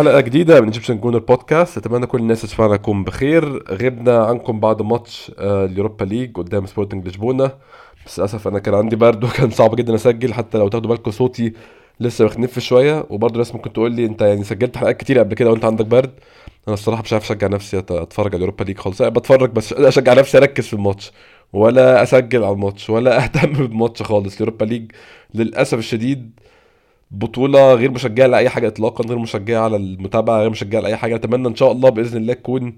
حلقة جديدة من Egyptian Gooner Podcast أتمنى كل الناس تسمعنا تكون بخير. غبنا عنكم بعد ماتش آه، اليوروبا ليج قدام سبورتنج لشبونة بس للأسف أنا كان عندي برد وكان صعب جدا أسجل حتى لو تاخدوا بالكم صوتي لسه مخنف شوية. وبرضه ناس ممكن تقول لي أنت يعني سجلت حلقات كتير قبل كده وأنت عندك برد. أنا الصراحة مش عارف أشجع نفسي أتفرج على اليوروبا ليج خالص. أنا بتفرج بس أشجع نفسي أركز في الماتش ولا أسجل على الماتش ولا أهتم بالماتش خالص. اليوروبا ليج للأسف الشديد بطولة غير مشجعة لأي حاجة إطلاقا غير مشجعة على المتابعة غير مشجعة لأي حاجة. أتمنى إن شاء الله بإذن الله تكون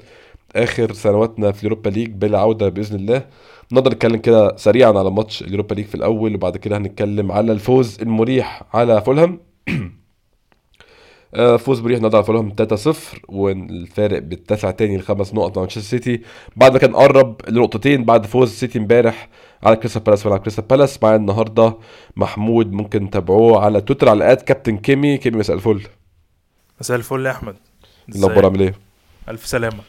آخر سنواتنا في اليوروبا ليج بلا عودة بإذن الله. نقدر نتكلم كده سريعا على ماتش اليوروبا ليج في الأول وبعد كده هنتكلم على الفوز المريح على فولهام. فوز مريح النهارده على فولهام 3-0 والفارق بيتسع تاني لخمس نقط مع مانشستر سيتي. بعد ما كان قرب لنقطتين بعد فوز سيتي امبارح على كريستال بالاس على كريستال بالاس. معايا النهارده محمود ممكن تتابعوه على تويتر على at كابتن كيمي. كيمي مساء الفل. مساء الفل يا أحمد. الأخبار؟ عامل إيه؟ ألف سلامة.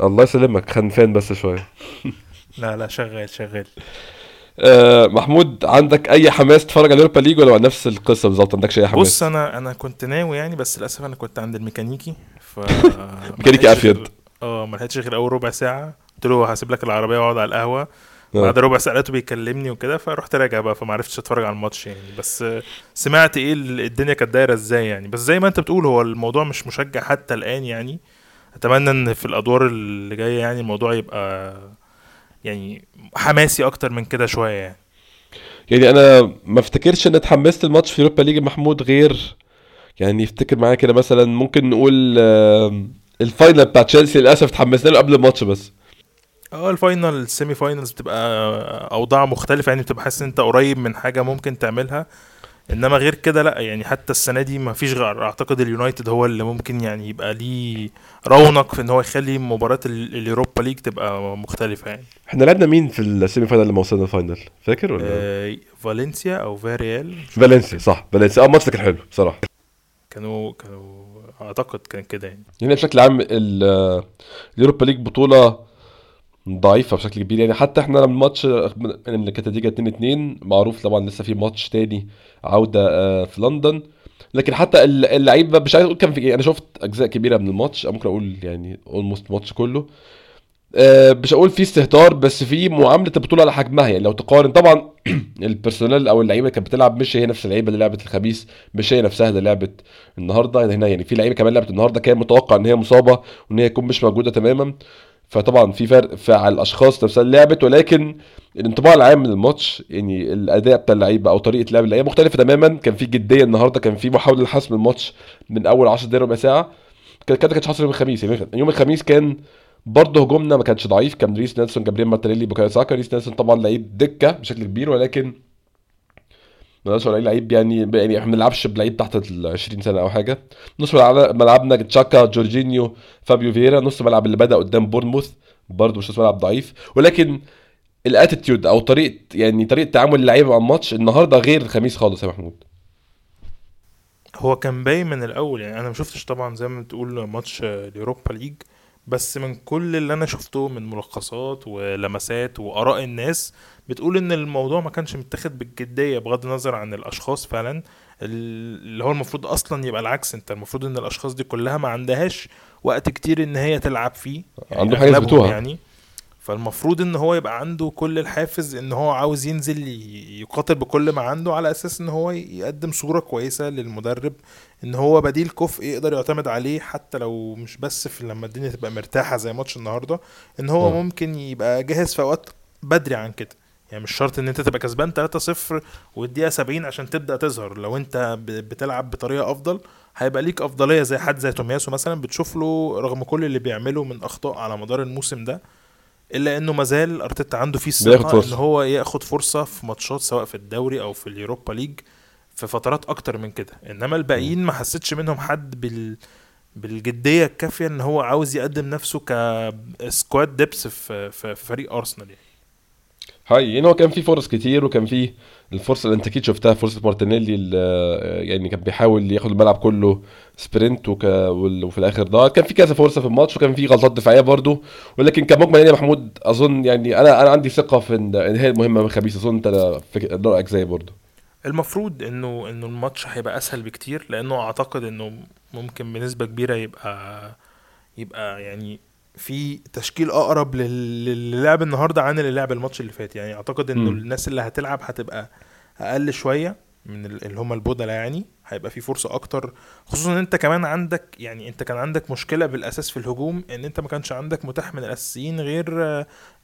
الله يسلمك. خنفان بس شوية. لا لا شغال شغال. آه محمود عندك أي حماس تتفرج على اليوروبا ليج ولا نفس القصة بالظبط؟ عندكش أي حماس؟ بص أنا أنا كنت ناوي يعني بس للأسف أنا كنت عند الميكانيكي ف ميكانيكي أفيد. آه ما لحقتش غير أول ربع ساعة. قلت له هسيب لك العربية وأقعد على القهوة. آه. بعد ربع ساعة لقيته بيكلمني وكده فرحت راجع بقى فما عرفتش أتفرج على الماتش يعني. بس سمعت إيه الدنيا كانت دايرة إزاي يعني. بس زي ما أنت بتقول هو الموضوع مش مشجع حتى الآن يعني. أتمنى إن في الأدوار اللي جاية يعني الموضوع يبقى يعني حماسي أكتر من كده شوية يعني. يعني أنا ما افتكرش إن اتحمست الماتش في اوروبا ليج محمود غير يعني افتكر معايا كده مثلا ممكن نقول ال final بتاع تشيلسي للأسف اتحمسنا له قبل الماتش بس. آه ال final ال semi finals بتبقى أوضاع مختلفة يعني بتبقى حاسس إن أنت قريب من حاجة ممكن تعملها. إنما غير كده لأ يعني حتى السنة دي ما فيش غير أعتقد اليونايتد هو اللي ممكن يعني يبقى ليه رونق في إن هو يخلي مباراة اليوروبا ليج تبقى مختلفة يعني. إحنا لعبنا مين في ال semi final لما وصلنا ال final فاكر ولا؟ آه فالنسيا أو فياريال فالنسيا صح فالنسيا. آه الماتش كان حلو بصراحة. كانوا كانوا أعتقد كان كده يعني. يعني بشكل عام اليوروبا ليج بطولة ضعيفة بشكل كبير. يعني حتى إحنا لما الماتش اللي كانت النتيجه 2 2 معروف طبعا لسه في ماتش تاني عودة آه، في لندن. لكن حتى اللعيبة مش عايز أقول كان في إيه، أنا شفت أجزاء كبيرة من الماتش ممكن أقول يعني almost الماتش كله. آه، مش هقول في استهتار بس في معاملة البطولة على حجمها. يعني لو تقارن طبعا البيرسونال أو اللعيبة كانت بتلعب مش هي نفس اللعيبة اللي لعبت الخميس مش هي نفسها اللي لعبت النهارده. يعني هنا يعني في لعيبة كمان لعبت النهارده كان متوقع إن هي مصابة وإن هي تكون مش موجودة تماما. فطبعا في فرق على الأشخاص نفسها اللي لعبت ولكن الانطباع العام من الماتش يعني الأداء بتاع اللعيبه أو طريقة لعب اللعيبة مختلفة تماما. كان في جدية النهارده كان في محاولة لحسم الماتش من أول 10 دقايق ربع ساعة. كده كانش حاصل يوم الخميس يعني يوم الخميس كان برضه هجومنا ما كانش ضعيف. كان ريس نيلسون جابريل مارتينيلي بوكايو ساكا. ريس نيلسون طبعا لعيب دكة بشكل كبير ولكن نقدرش نقول لعيب يعني يعني إحنا ما بنلعبش بلعيب تحت ال 20 سنة أو حاجة. نص ملعبنا تشاكا جورجينيو فابيو فييرا نص ملعب اللي بدأ قدام بورنموث برضه مش نص ملعب ضعيف. ولكن ال attitude أو طريقة يعني طريقة تعامل اللعيبة مع الماتش النهارده غير الخميس خالص يا محمود. هو كان باين من الأول يعني أنا ما شفتش طبعا زي ما بتقول ماتش اليوروبا ليج بس من كل اللي أنا شفته من ملخصات ولمسات وآراء الناس بتقول إن الموضوع ما كانش متاخد بالجدية بغض النظر عن الأشخاص فعلا اللي هو المفروض أصلا يبقى العكس أنت المفروض إن الأشخاص دي كلها ما عندهاش وقت كتير إن هي تلعب فيه يعني عنده حاجة يثبتوها. يعني. فالمفروض إن هو يبقى عنده كل الحافز إن هو عاوز ينزل يقاتل بكل ما عنده على أساس إن هو يقدم صورة كويسة للمدرب إن هو بديل كفء يقدر يعتمد عليه حتى لو مش بس في لما الدنيا تبقى مرتاحة زي ماتش النهارده إن هو م. ممكن يبقى جاهز في أوقات بدري عن كده. يعني مش شرط إن أنت تبقى كسبان 3-0 والدقيقة 70 عشان تبدأ تظهر. لو أنت بتلعب بطريقة أفضل هيبقى ليك أفضلية زي حد زي تومياسو مثلا بتشوف له رغم كل اللي بيعمله من أخطاء على مدار الموسم ده إلا إنه مازال أرتيتا عنده فيه الثقة إن هو ياخد فرصة في ماتشات سواء في الدوري أو في اليوروبا ليج في فترات أكتر من كده. إنما الباقيين ما حسيتش منهم حد بال بالجدية الكافية إن هو عاوز يقدم نفسه ك squad depth في, في فريق أرسنال يعني. هاي يعني هو كان في فرص كتير وكان في الفرصة اللي أنت أكيد شفتها فرصة مارتينيلي اللي يعني كان بيحاول ياخد الملعب كله sprint وك... وفي الآخر ضاع. كان في كذا فرصة في الماتش وكان في غلطات دفاعية برضو ولكن كمجمل يعني محمود أظن يعني أنا أنا عندي ثقة في إن هي المهمة من خميس أظن أنت رايك زي برضو. المفروض إنه إنه الماتش هيبقى أسهل بكتير لأنه أعتقد إنه ممكن بنسبة كبيرة يبقى يبقى يعني في تشكيل أقرب لل- للعب النهارده عن اللي لعب الماتش اللي فات يعني أعتقد إنه. الناس اللي هتلعب هتبقى أقل شوية من ال- اللي هم البودلة يعني هيبقى في فرصة أكتر خصوصا إن أنت كمان عندك يعني أنت كان عندك مشكلة بالأساس في الهجوم إن أنت ما كانش عندك متاح من الأساسيين غير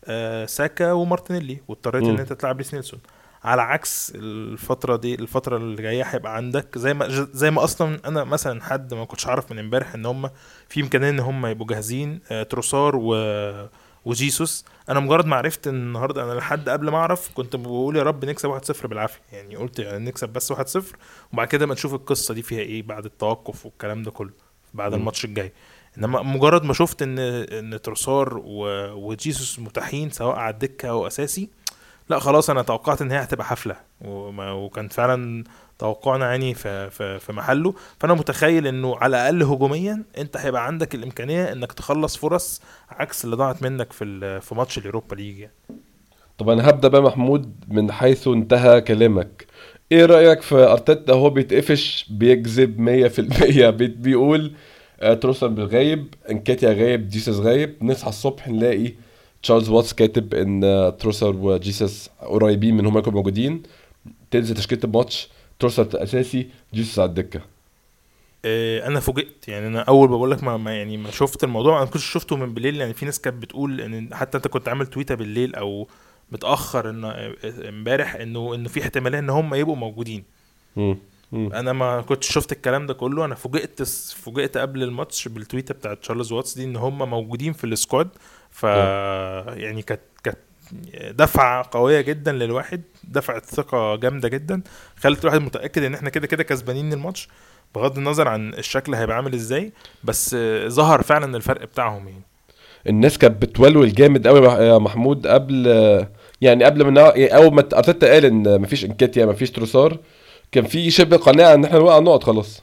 آه، ساكا ومارتينيلي واضطريت إن. أنت تلعب ريس نيلسون على عكس الفترة دي الفترة اللي جاية هيبقى عندك. زي ما زي ما أصلا أنا مثلا حد ما كنتش عارف من امبارح إن هم في إمكانية إن هم يبقوا جاهزين آه، تروسار و وجيسوس. أنا مجرد ما عرفت النهارده أنا لحد قبل ما أعرف كنت بقول يا رب نكسب 1-0 بالعافية. يعني قلت يعني نكسب بس 1-0 وبعد كده ما نشوف القصة دي فيها إيه بعد التوقف والكلام ده كله بعد. الماتش الجاي. إنما مجرد ما شفت إن إن تروسار وجيسوس متاحين سواء على الدكة أو أساسي لا خلاص أنا توقعت إن هي هتبقى حفلة. وكان فعلا توقعنا يعني في في في محله. فأنا متخيل إنه على الأقل هجوميا أنت هيبقى عندك الإمكانية إنك تخلص فرص عكس اللي ضاعت منك في في ماتش اليوروبا ليج. يعني. طب أنا هبدأ بقى محمود من حيث انتهى كلامك. إيه رأيك في أرتيتا؟ هو بيتقفش بيكذب 100% بي- بيقول آه، تروسار غايب انكاتيا غايب جيسوس غايب. نصحى الصبح نلاقي تشارلز واتس كاتب إن آه، تروسار وجيسوس قريبين من هم يكونوا موجودين. تنزل تشكيلة الماتش. تروسار أساسي جيسوس على الدكة. آه، أنا فوجئت. يعني أنا أول بقول لك ما ما- يعني ما شفت الموضوع أنا كنت شفته من بالليل يعني في ناس كانت بتقول إن حتى أنت كنت عامل تويتة بالليل أو متأخر إن آه، إمبارح إنه إنه في احتمالية إن هم يبقوا موجودين. مم. أنا ما كنتش شفت الكلام ده كله. أنا فوجئت فوجئت قبل الماتش بال tweet ة بتاعت تشارلز واتس دي إن هم موجودين في ال squad. ف يعني كانت كانت دفعة قوية جدا للواحد دفعة ثقة جامدة جدا. خلت الواحد متأكد إن إحنا كده كده كسبانين الماتش بغض النظر عن الشكل هيبقى عامل إزاي بس ظهر فعلا الفرق بتاعهم يعني. الناس كانت بتولول جامد قوي يا محمود قبل يعني قبل ما أول ما أرتيتا قال إن مفيش انكاتيا مفيش تروسار كان في شبه قناعة إن إحنا نوقع نقط خلاص.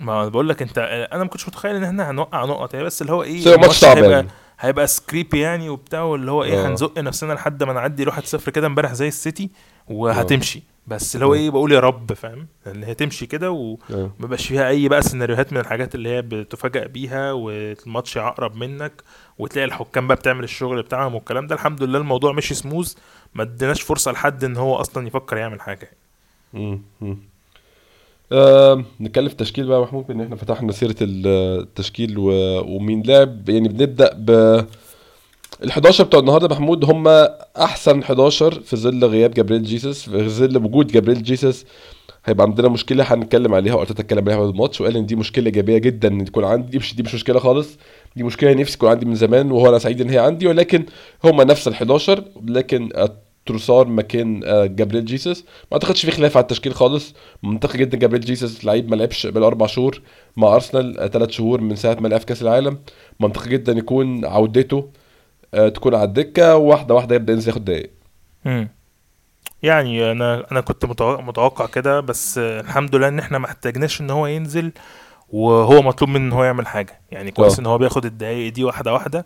ما بقول لك أنت أنا ما كنتش متخيل إن إحنا هنوقع نقط هي بس اللي هو إيه الماتش صعب هيبقى يعني scrappy يعني وبتاع واللي هو إيه آه. هنزق نفسنا لحد ما نعدي 1-0 كده امبارح زي السيتي وهتمشي بس اللي هو آه. إيه بقول يا رب فاهم ان هي تمشي كده آه. وما يبقاش فيها أي بقى سيناريوهات من الحاجات اللي هي بتفاجئ بيها والماتش يعقرب منك وتلاقي الحكام بقى بتعمل الشغل بتاعهم والكلام ده الحمد لله الموضوع مشي سموز ما اديناش فرصة لحد إن هو أصلا يفكر يعمل حاجة مم. آه، نتكلم في التشكيل بقى محمود بإن إحنا فتحنا سيرة التشكيل. ومين لعب يعني بنبدأ ب ال 11 بتوع النهارده محمود هم أحسن 11 في ظل غياب جابريل جيسس في ظل وجود جابريل جيسس هيبقى عندنا مشكلة هنتكلم عليها وأرتيتا اتكلم عليها بعد الماتش وقال إن دي مشكلة إيجابية جدا إن تكون عندي دي مش دي مش مشكلة خالص دي مشكلة نفسي تكون عندي من زمان وهو أنا سعيد إن هي عندي ولكن هم نفس ال 11 لكن تروسار مكان آه، جابريل جيسس. ما أعتقدش في خلاف على التشكيل خالص. منطقي جدا جابريل جيسس لعيب ما لعبش بقاله أربع شهور مع أرسنال ثلاث شهور من ساعة ما لعب في كأس العالم. منطقي جدا يكون عودته آه، تكون على الدكة واحدة واحدة يبدأ ينزل ياخد دقايق. يعني أنا أنا كنت متوقع, كده بس آه، الحمد لله إن إحنا ما احتاجناش إن هو ينزل وهو مطلوب منه إن هو يعمل حاجة. يعني كويس آه. إن هو بياخد الدقايق دي واحدة واحدة. آه،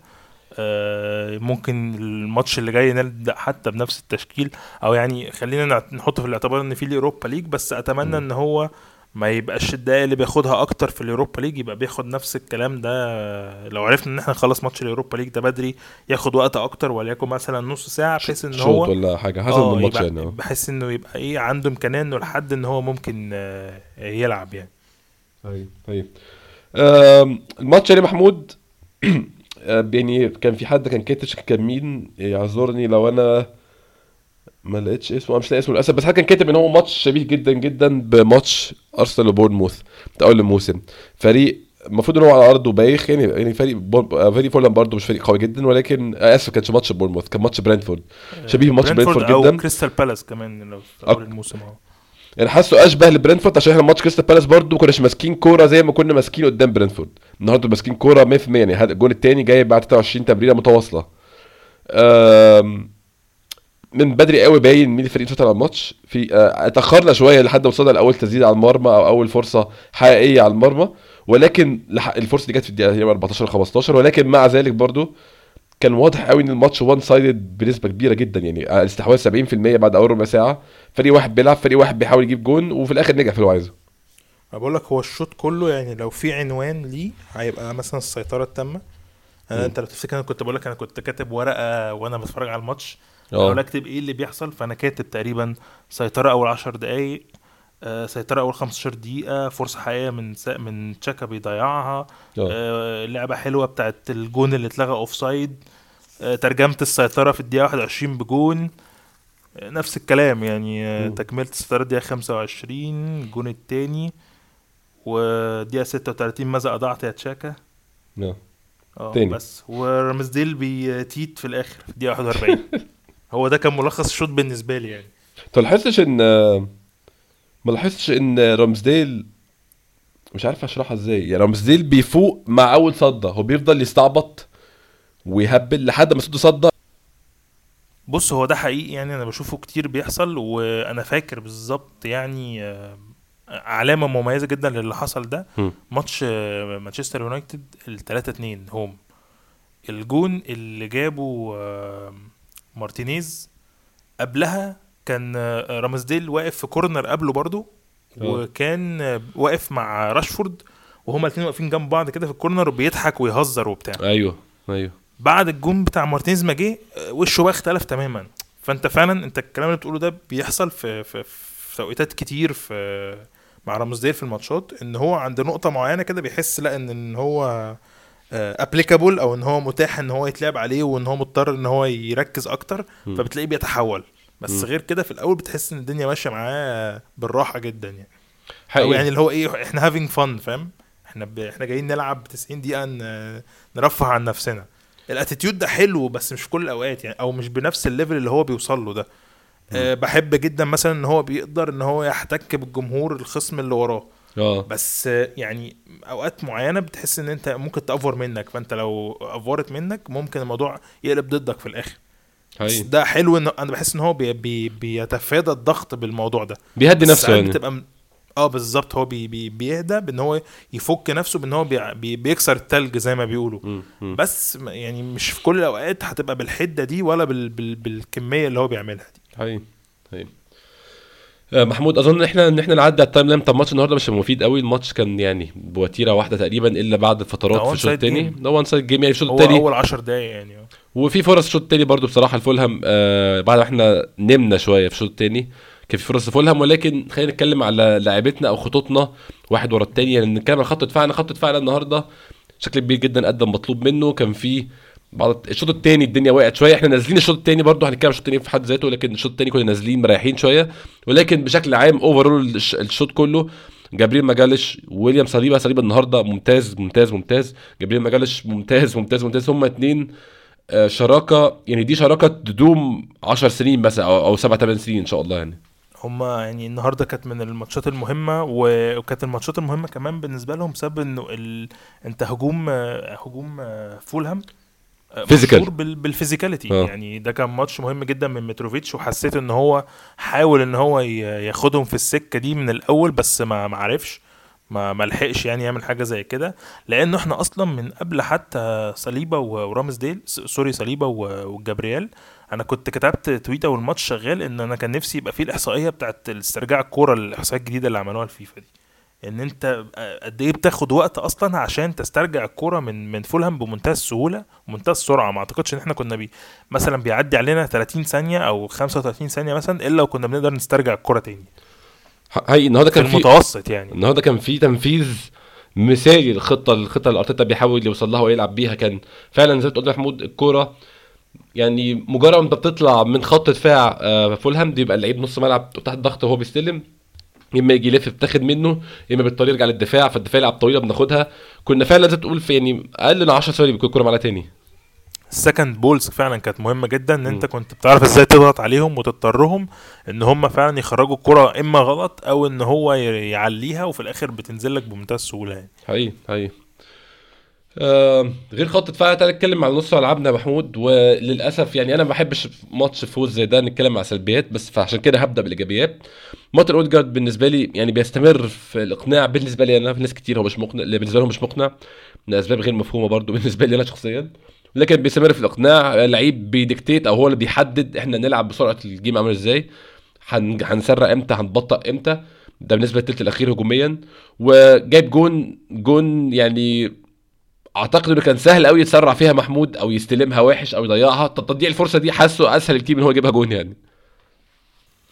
ممكن الماتش اللي جاي نبدأ حتى بنفس التشكيل. أو يعني خلينا نحط في الاعتبار إن في اليوروبا ليج بس أتمنى. إن هو ما يبقاش الدقايق اللي بياخدها أكتر في اليوروبا ليج يبقى بياخد نفس الكلام ده. آه، لو عرفنا إن إحنا نخلص ماتش اليوروبا ليج ده بدري ياخد وقت أكتر وليكن مثلا نص ساعة بحيث إن هو ولا حاجة. حسب آه الماتش يعني آه. بحس إنه يبقى إيه عنده إمكانية إنه لحد إن هو ممكن آه، يلعب يعني. طيب طيب. الماتش يا محمود آه، يعني كان في حد كان كاتب كان مين؟ يعذرني لو أنا ما لقيتش اسمه. مش لاقي اسمه للأسف بس حد كان كاتب إن هو ماتش شبيه جدا جدا بماتش أرسنال وبورنموث بتاع أول الموسم. فريق المفروض إن هو على أرضه بايخ يعني يعني فريق بور- آه، فريق فولهام برضه مش فريق قوي جدا ولكن آه، آسف كانش ماتش بورنموث كان ماتش برينتفورد شبيه بماتش برينتفورد أو جدا. كريستال بالاس كمان لو في أول الموسم أهو. يعني حاسه أشبه لبرينتفورد عشان إحنا ماتش كريستال بالاس برضه ما كناش ماسكين كورة زي ما كنا ماسكين قدام برينتفورد. النهارده ماسكين كورة 100% يعني الجون الثاني جاي بعد 23 تمريرة متواصلة. من بدري قوي باين مين الفريق مسيطر على الماتش. في آه، اتأخرنا شوية لحد ما وصلنا لاول تسديد على المرمى أو أول فرصة حقيقية على المرمى. ولكن الفرصة دي جت في الدقيقة تقريبا 14 15 ولكن مع ذلك برضو كان واضح قوي إن الماتش one-sided بنسبة كبيرة جدا يعني آه، الاستحواذ 70% بعد أول ربع ساعة فريق واحد بيلعب فريق واحد بيحاول يجيب جون وفي الآخر نجح في اللي هو عايزه أنا بقول لك هو الشوط كله يعني لو في عنوان ليه هيبقى مثلا السيطرة التامة أنا. أنت لو تفتكر أنا كنت بقول لك أنا كنت كاتب ورقة وأنا بتفرج على الماتش. أقول اكتب إيه اللي بيحصل فأنا كاتب تقريبا سيطرة أول 10 دقائق آه، سيطرة أول 15 دقيقة فرصة حقيقية من سا... من تشاكا بيضيعها آه. آه، لعبة حلوة بتاعت الجون اللي اتلغى offside ترجمة السيطرة في الدقيقة 21 بجون. آه، نفس الكلام يعني آه،. تكملة السيطرة الدقيقة 25 الجون التاني. ودقيقه 36 ماذا أضعت يا تشاكا؟ آه. آه. بس. ورمزديل بيتيت في الآخر في الدقيقة 41 هو ده كان ملخص الشوط بالنسبة لي يعني. انت ما لاحظتش إن ما لاحظتش إن رامسديل مش عارف أشرحها إزاي. يعني رامسديل بيفوق مع أول صده هو بيفضل يستعبط. ويهبل لحد ما صده صده بص هو ده حقيقي يعني أنا بشوفه كتير بيحصل وأنا فاكر بالظبط يعني آه، علامة مميزة جدا للي حصل ده. ماتش آه، مانشستر يونايتد ال 3 2 home. الجون اللي جابه آه، مارتينيز قبلها كان رامسديل واقف في كورنر قبله برضو آه. وكان واقف مع راشفورد وهما الاثنين واقفين جنب بعض كده في الكورنر وبيضحك ويهزر وبتاع. أيوه أيوه. بعد الجون بتاع مارتينيز ما جه آه، وشه بقى اختلف تماما. فانت فعلا انت الكلام اللي بتقوله ده بيحصل في في في توقيتات كتير في مع رامسديل في الماتشات إن هو عند نقطة معينة كده بيحس لا إن إن هو applicable أو إن هو متاح إن هو يتلعب عليه وإن هو مضطر إن هو يركز أكتر. فبتلاقيه بيتحول. بس. غير كده في الأول بتحس إن الدنيا ماشية معاه بالراحة جدا يعني. أو حقيقي. يعني اللي هو إيه إحنا having fun فاهم؟ إحنا ب... إحنا جايين نلعب 90 دقيقة ن... نرفه عن نفسنا. ال attitude ده حلو بس مش في كل الأوقات يعني أو مش بنفس ال level اللي هو بيوصل له ده. أه بحب جدا مثلا إن هو بيقدر إن هو يحتك بالجمهور الخصم اللي وراه. آه. بس يعني أوقات معينة بتحس إن أنت ممكن تأفور منك فأنت لو أفورت منك ممكن الموضوع يقلب ضدك في الآخر. حقيقي. ده حلو إن أنا بحس إن هو بي... بي... بيتفادى الضغط بالموضوع ده. بيهدي نفسه يعني. بتبقى. آه بالظبط هو بي... بي... بيهدى بان هو يفك نفسه بان هو بي... بي... بيكسر التلج زي ما بيقولوا. بس يعني مش في كل الأوقات هتبقى بالحدة دي ولا بال... بال... بالكمية اللي هو بيعملها دي. حقيقي حقيقي. آه، محمود أظن ان إحنا إن إحنا نعدي على ال timeline. بتاع الماتش النهارده مش مفيد قوي الماتش كان يعني بوتيرة واحدة تقريبا إلا بعد فترات في الشوط الثاني. ده one side game يعني في الشوط هو الثاني أول 10 دقايق يعني. آه. وفي فرص الشوط الثاني برضو بصراحة لفولهام. آه بعد ما إحنا نمنا شوية في الشوط الثاني كان في فرص لفولهام ولكن خلينا نتكلم على لاعبتنا أو خطوطنا واحد ورا الثاني يعني نتكلم عن خط دفاعنا. خط دفاعنا النهارده بشكل كبير جدا قدم مطلوب منه. كان في بعد الشوط الثاني الدنيا وقعت شوية. إحنا نازلين الشوط الثاني برضو هنتكلم الشوط الثاني في حد ذاته لكن الشوط الثاني كنا نازلين مريحين شوية. ولكن بشكل عام overall الشوط كله جابريل ماجالهايش ويليام صليبا صليبا النهارده ممتاز ممتاز ممتاز. جابريل ماجالهايش ممتاز ممتاز ممتاز. هما اتنين آه، شراكة يعني دي شراكة تدوم 10 سنين مثلا أو 7 8 سنين إن شاء الله يعني. هما يعني النهارده كانت من الماتشات المهمة وكانت الماتشات المهمة كمان بالنسبة لهم بسبب إنه ال... أنت هجوم آه، هجوم آه، فولهام آه،. مشهور بال... بال physicality آه. يعني ده كان ماتش مهم جدا من متروفيتش وحسيت إن هو حاول إن هو ياخدهم في السكة دي من الأول بس ما ما عرفش ما ما لحقش يعني يعمل حاجة زي كده لأنه إحنا أصلا من قبل حتى صليبا و- ورامسديل sorry صليبا و- وجابرييل أنا كنت كتبت تويتة والماتش شغال إن أنا كان نفسي يبقى فيه الإحصائية بتاعت استرجاع الكورة الإحصائية الجديدة اللي عملوها الفيفا دي. إن أنت قد إيه بتاخد وقت أصلا عشان تسترجع الكورة من من فولهام بمنتهى السهولة ومنتهى السرعة. ما أعتقدش إن إحنا كنا بي مثلا بيعدي علينا 30 ثانية أو 35 ثانية مثلا إلا وكنا بنقدر نسترجع الكورة تاني. هاي النهارده كان في المتوسط يعني. النهارده كان في تنفيذ مثالي للخطة الخطه اللي أرتيتا بيحاول يوصل لها ويلعب بيها. كان فعلا زي ما تقول محمود الكورة يعني مجرد ما انت بتطلع من خط دفاع آه، فولهام بيبقى اللعيب نص ملعب تحت ضغط وهو بيستلم. اما يجي يلف بتاخد منه إما بالطريق يرجع للدفاع فالدفاع يلعب طويلة بناخدها. كنا فعلا زي تقول في يعني أقل من 10 ثواني بيكون الكوره معانا تاني. ال second balls فعلا كانت مهمة جدا إن أنت كنت بتعرف إزاي تضغط عليهم وتضطرهم إن هم فعلا يخرجوا الكرة إما غلط أو إن هو يعليها وفي الآخر بتنزل لك بمنتهى السهولة يعني. حقيقي حقيقي. آه غير خط دفاع تعالى نتكلم على نص ملعبنا محمود. وللأسف يعني أنا ما بحبش ماتش فوز زي ده نتكلم على سلبيات بس فعشان كده هبدأ بالإيجابيات. مارتن أودجارد بالنسبة لي يعني بيستمر في الإقناع. بالنسبة لي أنا في ناس كتير هو مش مقنع بالنسبة لهم مش مقنع من أسباب غير مفهومة برضو بالنسبة لي أنا شخصيا. لكن بيستمر في الإقناع لعيب بي dictate أو هو اللي بيحدد إحنا نلعب بسرعة ال game عامل إزاي هن- هنسرع إمتى هنبطأ إمتى. ده بالنسبة للتلت الأخير هجوميا. وجايب جون جون يعني أعتقد إنه كان سهل قوي يتسرع فيها محمود أو يستلمها وحش أو يضيعها. تضييع الفرصة دي حاسه أسهل كتير من هو يجيبها جون يعني.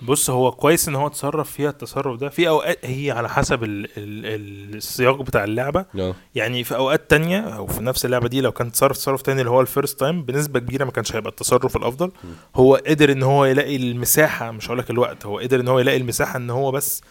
بص هو كويس إن هو اتصرف فيها التصرف ده في أوقات هي على حسب ال ال السياق بتاع اللعبة. آه. يعني في أوقات تانية أو في نفس اللعبة دي لو كان تصرف تصرف تاني اللي هو ال first time بنسبة كبيرة ما كانش هيبقى التصرف الأفضل. هو قدر إن هو يلاقي المساحة مش هقول لك الوقت هو قدر إن هو يلاقي المساحة إن هو بس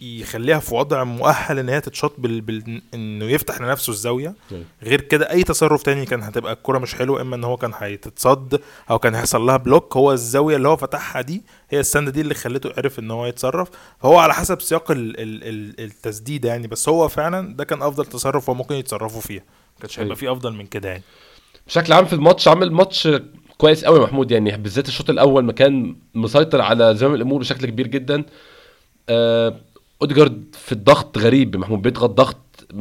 يخليها في وضع مؤهل إن هي تتشاط بال... بال... إنه يفتح لنفسه الزاوية. غير كده أي تصرف تاني كان هتبقى الكرة مش حلوة إما إن هو كان هيتصد أو كان هيحصل لها بلوك. هو الزاوية اللي هو فتحها دي هي السند دي اللي خلته عرف إن هو يتصرف. فهو على حسب سياق ال... ال... ال... التسديده يعني بس هو فعلا ده كان أفضل تصرف هو ممكن يتصرفوا فيها. ما كانش هيبقى. فيه أفضل من كده يعني. بشكل عام في الماتش عامل ماتش كويس قوي محمود يعني بالذات الشوط الأول ما كان مسيطر على زمام الأمور بشكل كبير جدا. أوديجارد في الضغط غريب محمود بيضغط ضغط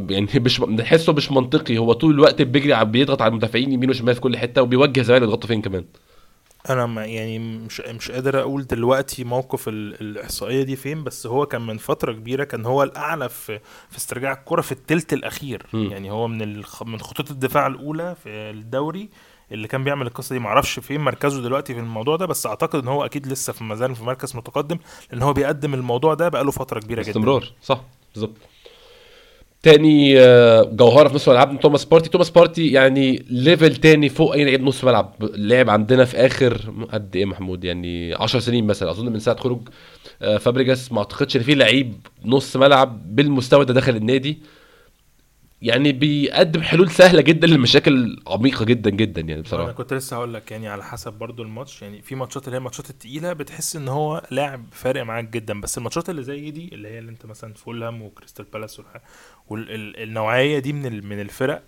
يعني مش بنحسه مش منطقي هو طول الوقت بيجري بيضغط على المدافعين يمين وشمال في كل حتة وبيوجه زمايله يضغطوا فين كمان أنا ما يعني مش مش قادر أقول دلوقتي موقف ال- الإحصائية دي فين بس هو كان من فترة كبيرة كان هو الأعلى في في استرجاع الكرة في التلت الأخير مم. يعني هو من. من خطوط الدفاع الأولى في الدوري اللي كان بيعمل القصة دي. معرفش فين مركزه دلوقتي في الموضوع ده بس أعتقد إن هو أكيد لسه في مازال في مركز متقدم لأن هو بيقدم الموضوع ده بقاله فترة كبيرة جدا. باستمرار صح بالظبط. تاني آه، جوهرة في نص ملعبنا توماس بارتي. توماس بارتي يعني level تاني فوق أي لعيب نص ملعب. لعب عندنا في آخر قد إيه محمود؟ يعني 10 سنين مثلا أظن من ساعة خروج آه، فابريجاس ما أعتقدش إن في لعيب نص ملعب بالمستوى ده دخل النادي. يعني بيقدم حلول سهلة جدا لمشاكل عميقة جدا جدا يعني أنا بصراحة كنت لسه هقول لك يعني على حسب برضو الماتش يعني في ماتشات اللي هي الماتشات التقيلة بتحس إن هو لاعب فارق معاك جدا بس الماتشات اللي زي دي اللي هي اللي أنت مثلا فولهام وكريستال بالاس والنوعيه دي من من الفرق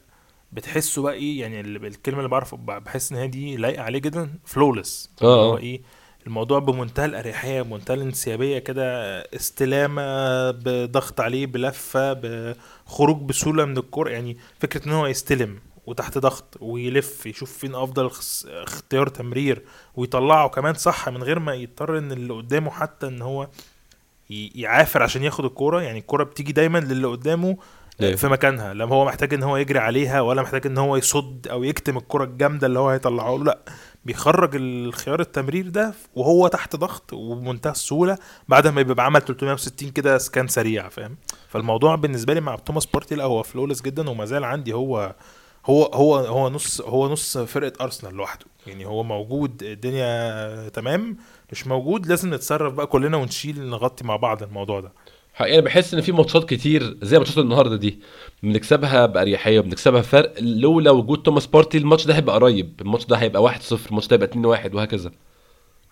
بتحسه بقى إيه يعني ال- الكلمة اللي بعرف بحس إن هي دي لايقة عليه جدا flawless آه، هو آه. إيه الموضوع بمنتهى الأريحية بمنتهى الانسيابية كده استلامة بضغط عليه بلفة بخروج بسهولة من الكوره يعني فكرة إن هو يستلم وتحت ضغط ويلف يشوف فين أفضل اختيار تمرير ويطلعه كمان صح من غير ما يضطر إن اللي قدامه حتى إن هو يعافر عشان ياخد الكورة. يعني الكورة بتيجي دايما للي قدامه أيوة. في مكانها. لما هو محتاج إن هو يجري عليها ولا محتاج إن هو يصد أو يكتم الكرة الجامدة اللي هو هيطلعه له لا. بيخرج الخيار التمرير ده وهو تحت ضغط وبمنتهى السهولة بعد ما يبقى عمل 360 كده scan سريع فاهم؟ فالموضوع بالنسبة لي مع توماس بارتي لا هو flawless جدا وما زال عندي هو هو هو هو نص هو نص فرقة أرسنال لوحده. يعني هو موجود الدنيا تمام مش موجود لازم نتصرف بقى كلنا ونشيل نغطي مع بعض الموضوع ده. حقيقة أنا بحس إن في ماتشات كتير زي ماتشات النهارده دي بنكسبها بأريحية وبنكسبها فرق لولا وجود توماس بارتي الماتش ده هيبقى قريب الماتش ده هيبقى 1-0 الماتش ده هيبقى 2-1 وهكذا.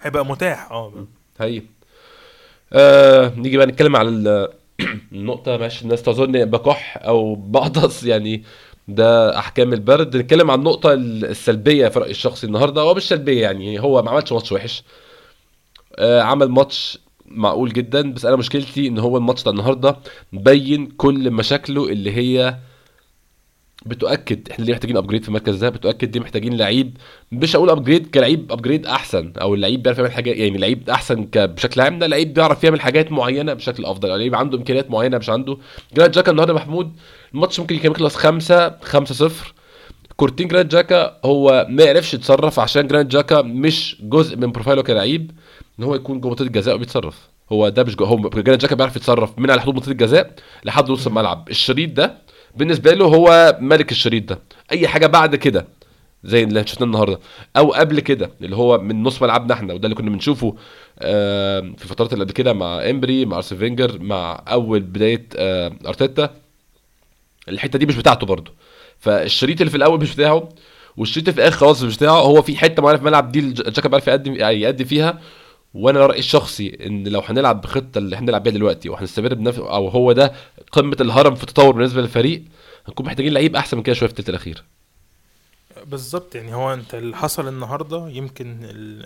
هيبقى متاح آه. حقيقي آه نيجي بقى نتكلم على ال- النقطة ماشي الناس تظن بكح أو بعطس يعني ده أحكام البرد. نتكلم عن النقطة السلبية في رأيي الشخصي النهاردة هو مش سلبية يعني هو ما عملش ماتش وحش. آه عمل ماتش معقول جدا بس أنا مشكلتي إن هو الماتش ده النهاردة مبين كل مشاكله اللي هي بتؤكد إحنا ليه محتاجين ابجريد في المركز ده بتؤكد دي محتاجين لعيب مش هقول upgrade كلعيب upgrade أحسن أو اللعيب بيعرف يعمل حاجات يعني لعيب أحسن بشكل عام ده لعيب بيعرف يعمل حاجات معينة بشكل أفضل أو لعيب عنده إمكانيات معينة مش عنده. جرانيت جاكا النهارده محمود الماتش ممكن كان يخلص 5 5 0 كورتين جرانيت جاكا هو ما يعرفش يتصرف عشان جرانيت جاكا مش جزء من profile ه كلعيب إن هو يكون جوه منطقة الجزاء وبيتصرف. هو ده مش جو هو جرانيت جاكا بيعرف يتصرف من على حدود منطقة الجزاء لحد نص الملعب. الشريط ده بالنسبة له هو ملك الشريط ده. أي حاجة بعد كده زي اللي شفناه النهارده أو قبل كده اللي هو من نص ملعبنا إحنا وده اللي كنا بنشوفه في الفترات اللي قبل كده مع إيمري مع أرسن فينجر مع أول بداية أرتيتا. الحتة دي مش بتاعته برضه. فالشريط اللي في الأول مش بتاعه والشريط اللي في الآخر خلاص مش بتاعه. هو في حتة معينة في الملعب دي الج- جاكا بيعرف يقدم يقدم فيها وأنا رأيي الشخصي إن لو هنلعب بخطة اللي إحنا بنلعب بيها دلوقتي وهنستمر بنفس أو هو ده قمة الهرم في التطور بالنسبة للفريق هنكون محتاجين لعيب أحسن من كده شوية في الثلث الأخير. بالظبط يعني هو أنت اللي حصل النهارده يمكن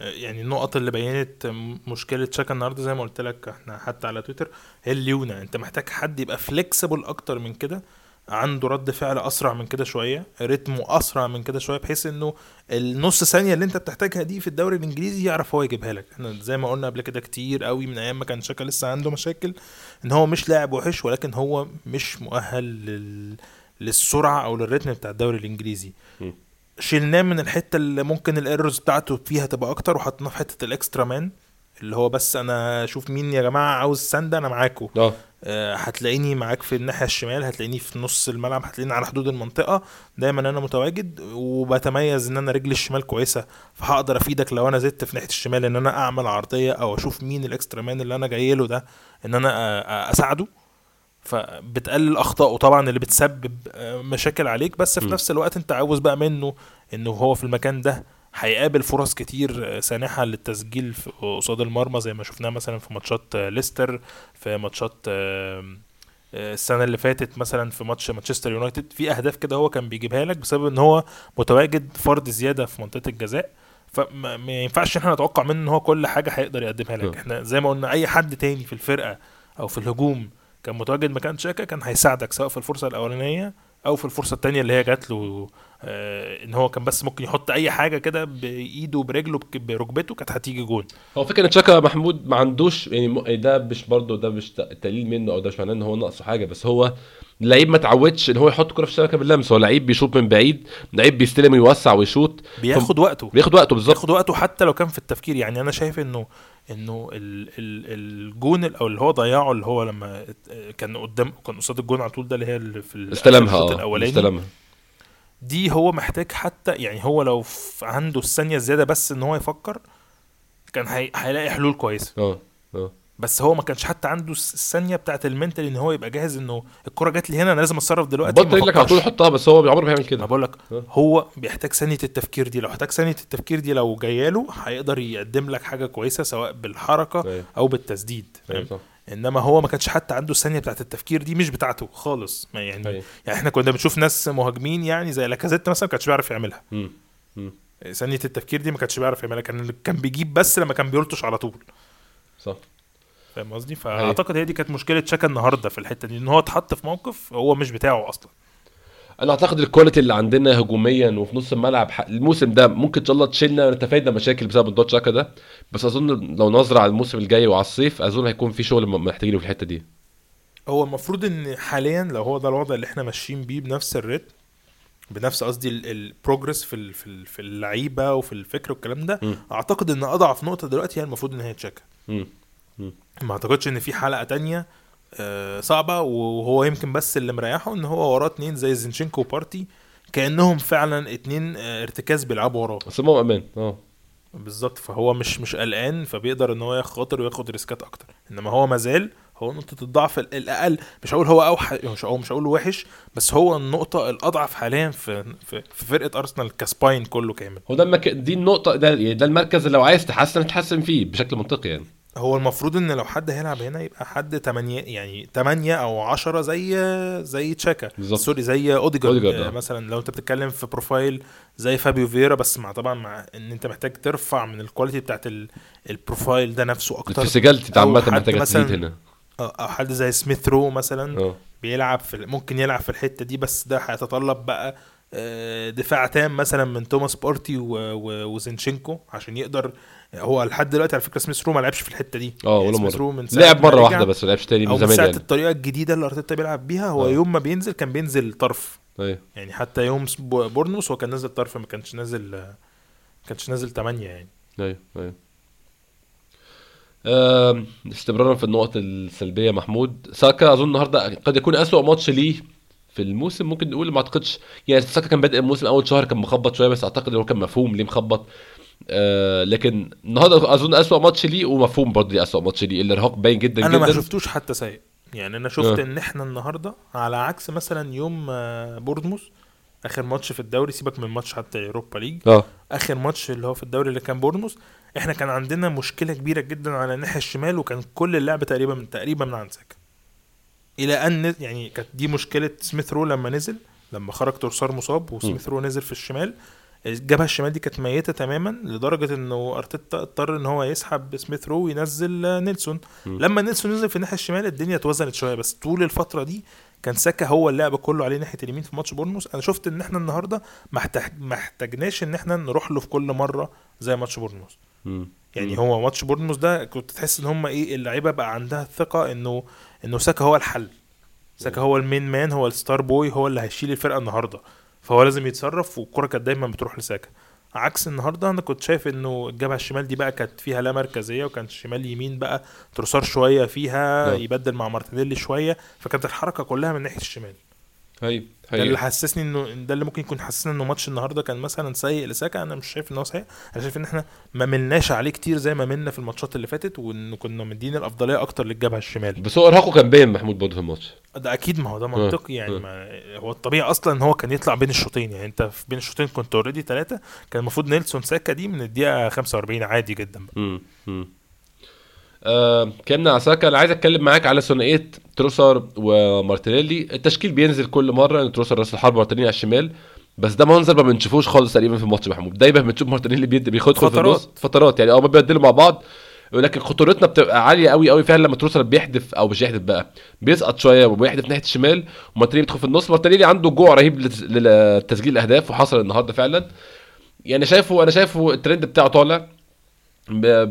يعني النقط اللي بينت مشكلة شاكا النهارده زي ما قلت لك إحنا حتى على تويتر هي الليونه أنت محتاج حد يبقى فليكسيبل أكتر من كده عنده رد فعل أسرع من كده شوية رتمه أسرع من كده شوية بحيث إنه النص ثانية اللي أنت بتحتاجها دي في الدوري الإنجليزي يعرف هو يجيبها لك. إحنا زي ما قلنا قبل كده كتير قوي من أيام ما كان شاكا لسه عنده مشاكل إن هو مش لاعب وحش ولكن هو مش مؤهل لل... للسرعة أو لل rhythm بتاع الدوري الإنجليزي. م. شلناه من الحتة اللي ممكن ال errors بتاعته فيها تبقى أكتر وحطيناه في حتة ال extra man اللي هو بس أنا أشوف مين يا جماعة عاوز سند أنا معاكم آه، هتلاقيني معاك في الناحية الشمال هتلاقيني في نص الملعب هتلاقيني على حدود المنطقة. دايما أنا متواجد وبتميز إن أنا رجلي الشمال كويسة فهقدر أفيدك لو أنا زدت في ناحية الشمال إن أنا أعمل عرضية أو أشوف مين ال extra man اللي أنا جاي له ده إن أنا آه، آه، أساعده. فبتقلل أخطائه طبعا اللي بتسبب آه، مشاكل عليك. بس في م. نفس الوقت أنت عاوز بقى منه انه هو في المكان ده هيقابل فرص كتير آه، سانحة للتسجيل في- قصاد المرمى زي ما شفناه مثلا في ماتشات آه، ليستر في ماتشات آه، السنة اللي فاتت مثلا في ماتش مانشستر يونايتد. في أهداف كده هو كان بيجيبها لك بسبب إن هو متواجد فرد زيادة في منطقة الجزاء. فما ما ينفعش إحنا نتوقع منه إن هو كل حاجة هيقدر يقدمها لك. إحنا زي ما قلنا أي حد تاني في الفرقة أو في الهجوم كان متواجد مكان شاكا كان هيساعدك سواء في الفرصة الأولانية أو في الفرصة التانية اللي هي جات له إن هو كان بس ممكن يحط أي حاجة كده بإيده برجله بركبته كانت هتيجي جون. هو فكرة إن تشاكا محمود ما عندوش يعني ده مش برضه ده مش تقليل منه أو ده مش معناه إن هو ناقصه حاجة بس هو لعيب ما اتعودش إن هو يحط كرة في الشبكة باللمس. هو لعيب بيشوط من بعيد لعيب بيستلم ويوسع ويشوط. بياخد وقته. بياخد وقته بالظبط. بياخد وقته حتى لو كان في التفكير. يعني أنا شايف انه إنه ال ال الجون ال- أو اللي هو ضيعه اللي هو لما كان قدام كان قصاد الجون على طول ده اللي هي اللي في استلمها آه الأولاني. استلمها. دي هو محتاج حتى يعني هو لو عنده الثانية الزيادة بس إن هو يفكر كان هي هيلاقي حلول كويسة آه آه بس هو ما كانش حتى عنده الثانية بتاعت المنتال إن هو يبقى جاهز إنه الكرة جات لي هنا أنا لازم أتصرف دلوقتي بط ما رجلك على طول. يحطها بس هو عمره ما بيعمل كده بقول لك آه. هو بيحتاج ثانية التفكير دي لو احتاج ثانية التفكير دي لو جاية له هيقدر يقدم لك حاجة كويسة سواء بالحركة أيوه أو بالتسديد فاهم؟ صح إنما هو ما كانش حتى عنده الثانية بتاعت التفكير دي مش بتاعته خالص. ما يعني أيوه. يعني إحنا كنا بنشوف ناس مهاجمين يعني زي لاكازيت مثلا ما كانش بيعرف يعملها. ثانية التفكير دي ما كانش بيعرف يعملها. كان كان بيجيب بس لما كان بيلطش على طول. صح. فاهم قصدي؟ فأعتقد هي دي كانت مشكلة شاكا النهارده في الحتة دي إن هو اتحط في موقف هو مش بتاعه أصلا. أنا اعتقد ال quality اللي عندنا هجوميا وفي نص الملعب الموسم ده ممكن إن شاء الله تشيلنا نتفادى مشاكل بسبب الدوت شاكا ده بس أظن لو نظرة على الموسم الجاي وعلى الصيف أظن هيكون في شغل م- محتاجينه في الحتة دي هو المفروض إن حاليا لو هو ده الوضع اللي إحنا ماشيين بيه بنفس ال rhythm بنفس قصدي ال progress في في ال- في اللعيبة وفي الفكر والكلام ده مم. أعتقد إن أضعف نقطة دلوقتي هي المفروض إن هي شاكا. ما أعتقدش إن في حلقة تانية صعبة وهو يمكن بس اللي مريحه إن هو وراه اتنين زي زينشينكو وبارتي كأنهم فعلا اتنين آه، ارتكاز بيلعبوا وراه بس هو أمان آه. بالظبط فهو مش مش قلقان فبيقدر إن هو يخاطر وياخد risk ات أكتر. إنما هو مازال هو نقطة الضعف ال- الأقل مش هقول هو أوح مش هقول مش هقول وحش بس هو النقطة الأضعف حاليا في في, في فرقة أرسنال ك spine كله كامل. هو ده المك... دي النقطة ده يعني ده المركز اللي لو عايز تحسن تحسن فيه بشكل منطقي يعني. هو المفروض إن لو حد هيلعب هنا يبقى حد 8 يعني 8 أو 10 زي زي شاكا. بالظبط. sorry زي أوديجارد. أوديجارد، آه،. مثلا لو أنت بتتكلم في profile زي فابيو فيرا بس مع طبعا مع إن أنت محتاج ترفع من ال quality بتاعت ال- ال profile ده نفسه أكتر. ال physicality أو عامة محتاجة مثلاً تزيد هنا أو حد زي سميث رو مثلا آه. بيلعب في ممكن يلعب في الحتة دي بس ده هيتطلب بقى آه، دفاع تام مثلا من توماس بارتي وزينشينكو عشان يقدر هو لحد دلوقتي على فكرة سميث رو ما لعبش في الحتة دي. آه يعني ولا مرة. من لعب مرة واحدة بس ما لعبش تاني من من زمان ساعة يعني. الطريقة الجديدة اللي أرتيتا بيلعب بيها هو آه. يوم ما بينزل كان بينزل طرف. أيوه. يعني حتى يوم بورنموث هو كان نازل طرف ما كانش نازل ما كانش نازل 8 يعني. أيوه أيوه. استمرارا في النقط السلبية محمود. ساكا أظن النهارده قد يكون أسوأ ماتش ليه في الموسم ممكن نقول ما أعتقدش. يعني ساكا كان بادئ الموسم أول شهر كان مخبط شوية بس أعتقد هو كان مفهوم ليه مخبط. آه لكن النهارده أظن أسوأ ماتش ليه ومفهوم برضه ليه أسوأ ماتش ليه الإرهاق باين جدا أنا ما جدا. شفتوش حتى سيء. يعني أنا شفت آه. إن إحنا النهارده على عكس مثلا يوم آه، بورنموث آخر ماتش في الدوري سيبك من الماتش حتى اوروبا ليج آخر ماتش اللي هو في الدوري اللي كان بورنموث إحنا كان عندنا مشكلة كبيرة جدا على الناحية الشمال وكان كل اللعب تقريبا من تقريبا من عند ساكا. إلى أن يعني كانت دي مشكلة سميث رو لما نزل لما خرج تروسار مصاب وسميث رو نزل في الشمال. الجبهة الشمال دي كانت ميتة تماما لدرجة إنه أرتيتا اضطر إن هو يسحب سميث رو وينزل نيلسون مم. لما نيلسون نزل في الناحية الشمال الدنيا اتوزنت شوية بس طول الفترة دي كان ساكا هو اللعب كله عليه ناحية اليمين في ماتش بورنموث أنا شفت إن إحنا النهارده ما احتاج- ما احتاجناش إن إحنا نروح له في كل مرة زي ماتش بورنموث. يعني. هو ماتش بورنموث ده كنت تحس إن هم إيه اللعيبة بقى عندها الثقه إنه إنه ساكا هو الحل ساكا هو ال main man هو ال star boy هو اللي هيشيل الفرقة النهارده فهو لازم يتصرف والكرة كانت دايما بتروح لساكا عكس النهارده أنا كنت شايف إنه الجبهة الشمال دي بقى كانت فيها لا مركزية وكانت شمال يمين بقى تروسار شوية فيها نعم. يبدل مع مارتينيلي شوية فكانت الحركة كلها من ناحية الشمال هي ده اللي حسسني إنه ده اللي ممكن يكون حسسنا إنه ماتش النهارده كان مثلا سيء لساكا. أنا مش شايف ان هو سيء أنا شايف إن إحنا ما ملناش عليه كتير زي ما ملنا في الماتشات اللي فاتت وإن كنا مدين الأفضلية أكتر للجبهة الشمال بس هو إرهاقه كان باين محمود برضه في الماتش. ده أكيد ما هو ده منطقي يعني. آه. ما هو الطبيعي أصلا إن هو كان يطلع بين الشوطين. يعني أنت في بين الشوطين كنت already ثلاثة كان المفروض نيلسون ساكا دي من الدقيقة 45 عادي جدا بقى. آه، اتكلمنا على ساكا. أنا عايز أتكلم معاك على ثنائيه تروسار ومارتينيلي. التشكيل بينزل كل مرة إن تروسار راس الحرب مارتينيلي على الشمال بس ده منظر ما بنشوفوش خالص تقريبا في الماتش محمود. دايما بنشوف مارتينيلي بيد- بيخد في فترات. النص. فترات. يعني آه ما بيبدلوا مع بعض ولكن خطورتنا بتبقى عالية قوي قوي فعلا لما تروسار بيحدف أو مش يحدف بقى بيسقط شوية وبيحدف ناحية الشمال ومارتينيلي بيدخل في النص. مارتينيلي عنده جوع رهيب لت- لتسجيل الأهداف وحصل النهارده فعلا. يعني شايفه أنا شايفه الترند بتاعه طالع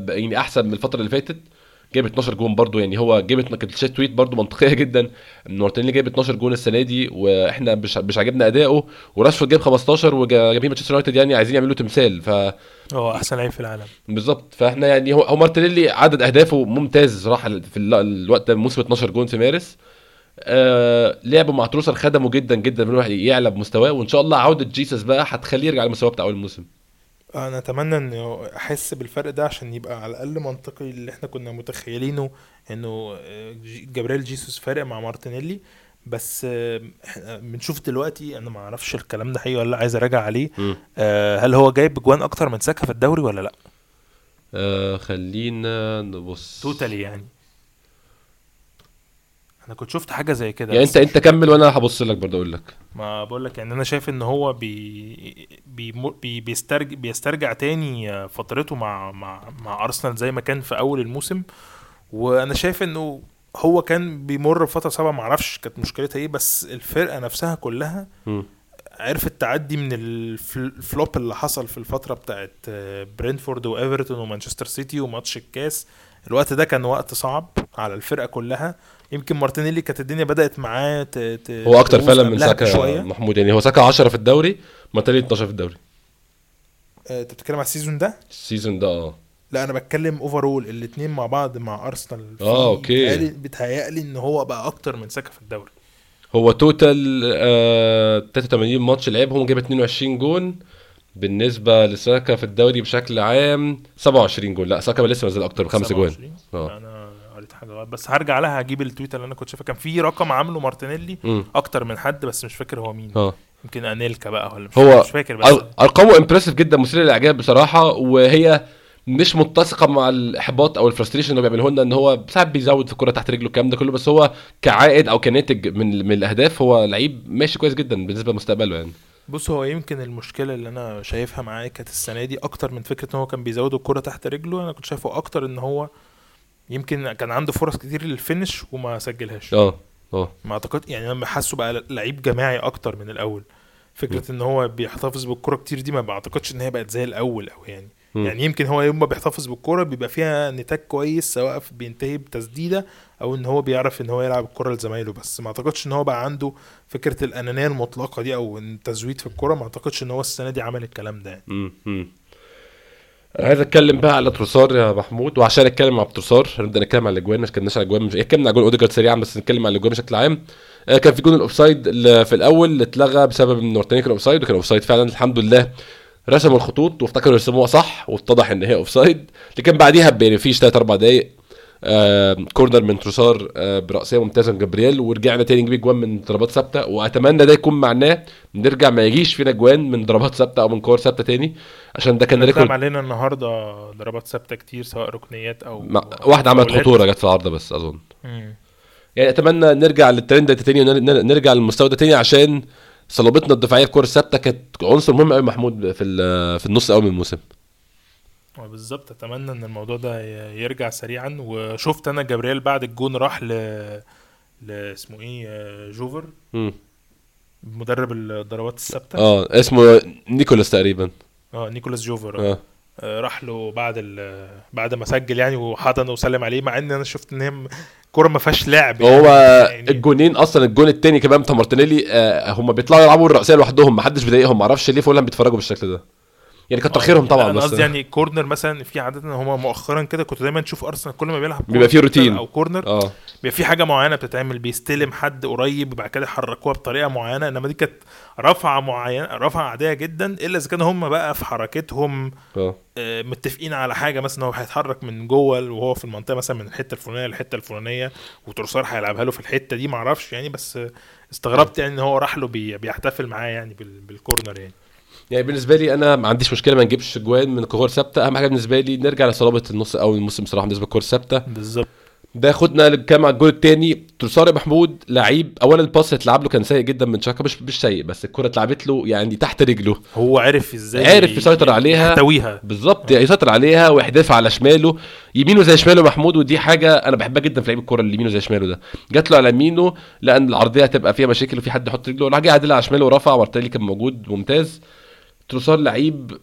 يعني أحسن من الفترة اللي فاتت. جايب 12 جون برضو يعني هو جايب كانت tweet برضو منطقية جدا. إن مارتينيلي جايب 12 جون السنة دي وإحنا مش مش عاجبنا اداؤه وراشفورد جايب 15 وجايبين مانشستر يونايتد يعني عايزين يعملوا تمثال. ف هو أحسن لعيب في العالم. بالظبط. فإحنا يعني هو هو مارتينيلي عدد أهدافه ممتاز صراحة في ال- الوقت ده موسم 12 جون في مارس. آه لعبه مع تروسار خدمه جدا جدا من الواحد يعلى بمستواه. وإن شاء الله عودة جيسس بقى هتخليه يرجع للمستوى بتاع أول الموسم أنا اتمنى انه احس بالفرق ده عشان يبقى على الاقل منطقي اللي إحنا كنا متخيلينه انه آه، جابريل جيسوس فارق مع مارتينيلي. بس آه، إحنا بنشوف دلوقتي أنا ما أعرفش الكلام ده حقيقي ولا لأ عايز اراجع عليه. آه، هل هو جايب جوان أكتر من ساكا في الدوري ولا لأ؟ آه خلينا نبص. توتالي يعني. أنا كنت شفت حاجة زي كده. يعني انت أنت كمل وأنا هبص لك برضه أقول لك. ما بقول لك يعني أنا شايف إن هو بي بي بي بيسترجع بيسترجع تاني فترته مع مع مع أرسنال زي ما كان في أول الموسم. وأنا شايف إنه هو كان بيمر بفترة صعبة ما أعرفش كانت مشكلتها إيه بس الفرقة نفسها كلها. عرفت تعدي من ال fl- ال flop اللي حصل في الفترة بتاعت برينتفورد وإيفرتون ومانشستر سيتي وماتش الكاس. الوقت ده كان وقت صعب على الفرقة كلها. يمكن مارتينيلي كانت الدنيا بدأت معاه ت- ت- هو أكتر فعلا من ساكا. محمود يعني. هو ساكا 10 في الدوري مارتينيلي 12 في الدوري. آه، أنت بتتكلم على ال season ده؟ ال season ده آه. لا أنا بتكلم overall الاثنين مع بعض مع ارسنال okay. بيتهيألي- بيتهيألي إن هو بقى أكتر من ساكا في الدوري. هو total آه 83 ماتش لعبهم جاب 22 جون. بالنسبة لساكا في الدوري بشكل عام 27 جون لا ساكا لسه نزل أكتر بخمس جوان 27. آه. أنا قريت حاجة بس هرجع لها هجيب ال tweet اللي أنا كنت شايفها. كان في رقم عامله مارتينيلي. أكتر من حد بس مش فاكر هو مين. آه. يمكن أنيلكا بقى ولا مش, هو مش فاكر بس ارقامه impressive جدا مثيرة للإعجاب بصراحة وهي مش متسقة مع الإحباط أو ال frustration اللي بيعمله لنا إن هو ساعات بيزود في الكرة تحت رجله الكلام ده كله. بس هو كعائد أو كناتج من من الأهداف هو لعيب ماشي كويس جدا بالنسبة لمستقبله يعني. بص هو يمكن المشكلة اللي أنا شايفها معاه كانت السنة دي أكتر من فكرة إن هو كان بيزود الكرة تحت رجله. أنا كنت شايفه أكتر إن هو يمكن كان عنده فرص كتير للفينش وما سجلهاش. آه آه. ما أعتقد يعني أنا حاسه بقى لعيب جماعي أكتر من الأول. فكرة إن هو بيحتفظ بالكرة كتير دي ما بعتقدش إن هي بقت زي الأول أو يعني. مم. يعني يمكن هو يوم ما بيحتفظ بالكره بيبقى فيها نتاج كويس سواء في- بينتهي بتسديدة أو إن هو بيعرف إن هو يلعب الكره لزمايله بس ما أعتقدش إن هو بقى عنده فكرة الأنانية المطلقة دي أو التزويد في الكره ما أعتقدش إن هو السنة دي عمل الكلام ده يعني. عايز أتكلم بقى على تروسار يا محمود وعشان أتكلم على تروسار هنبدا نتكلم على الأجوان ما اتكلمناش على الأجوان مش اتكلمنا على جون أوديجارد سريعا بس نتكلم على الأجوان بشكل عام آه، كان في جون ال offside في الأول اللي اتلغى بسبب إن مارتينيلي كان offside وكان offside فعلا الحمد لله رسموا الخطوط وافتكروا يرسموها صح واتضح إن هي offside لكن بعديها يعني فيش 3 4 دقايق آه corner من تروسار آه برأسية ممتازة من جبريل ورجعنا تاني نجيب جوان من ضربات ثابتة وأتمنى ده يكون معناه نرجع ما يجيش فينا جوان من ضربات ثابتة أو من كور ثابتة تاني عشان ده كان record علينا النهارده ضربات ثابتة كتير سواء ركنيات أو مع- واحدة عملت. خطورة جت في العارضة بس أظن مم. يعني أتمنى نرجع للترند ده تاني ونرجع للمستوى ده تاني عشان صلابتنا الدفاعية في الكور الثابته كانت عنصر مهم قوي محمود في ال- في النص الأول من الموسم. آه، بالظبط. أتمنى إن الموضوع ده يرجع سريعا. وشفت أنا جبريل بعد الجون راح ل اسمه إيه آه، جوفر. مم. مدرب الضربات الثابتة. آه اسمه نيكولاس تقريبا. آه نيكولاس جوفر. آه. آه، راح له بعد ال بعد ما سجل يعني وحضن وسلم عليه مع إن أنا شفت إن هي كورة ما فيهاش لعب هو يعني. الجونين أصلا الجون التاني كمان بتاع مارتينيلي آه هم بيطلعوا يلعبوا الرأسية لوحدهم ما حدش بيضايقهم ما أعرفش ليه فولهام بيتفرجوا بالشكل ده. يعني كتر آه، خيرهم لا، طبعا بس. قصدي يعني corner مثلا في عادة هم مؤخرا كده كنت دايما تشوف أرسنال كل ما بيلعب بيبقى فيه corner routine. أو corner آه. بيبقى في حاجة معينة بتتعمل بيستلم حد قريب وبعد كده يحركوها بطريقة معينة إنما دي كانت رفعة معينة رفعة عادية جدا إلا إذا كانوا هم بقى في حركتهم آه. آه، متفقين على حاجة مثلا هو هيتحرك من جوه وهو في المنطقة مثلا من الحتة الفلانية للحتة الفلانية وتروسار هيلعبها له في الحتة دي معرفش يعني بس آه، استغربت يعني إن هو راح له بي- بيحتفل معاه يعني بال- بالكورنر يعني. يعني بالنسبة لي أنا ما عنديش مشكلة ما نجيبش جوان من كور ثابتة. أهم حاجة بالنسبة لي نرجع لصلابة النص اول الموسم بصراحة بالنسبة للكور الثابته بالظبط. ده ياخدنا للكلام على الجول الثاني تروسار محمود لعيب اولا ال pass اللي اتلعب له كان سيء جدا من شاكا مش مش سيء بس الكرة اتلعبت له يعني تحت رجله. هو عرف إزاي عرف يسيطر عليها. يحتويها بالظبط يسيطر عليها ويحدفها على شماله. يمينه زي شماله محمود ودي حاجة أنا بحبها جدا في لعيب الكوره اللي يمينه زي شماله ده. جات له على يمينه لأن العرضية هتبقى فيها مشاكل وفي حد يحط رجله. راح عادل على شماله ورفع مارتينيلي كان موجود ممتاز. تروسار لعيب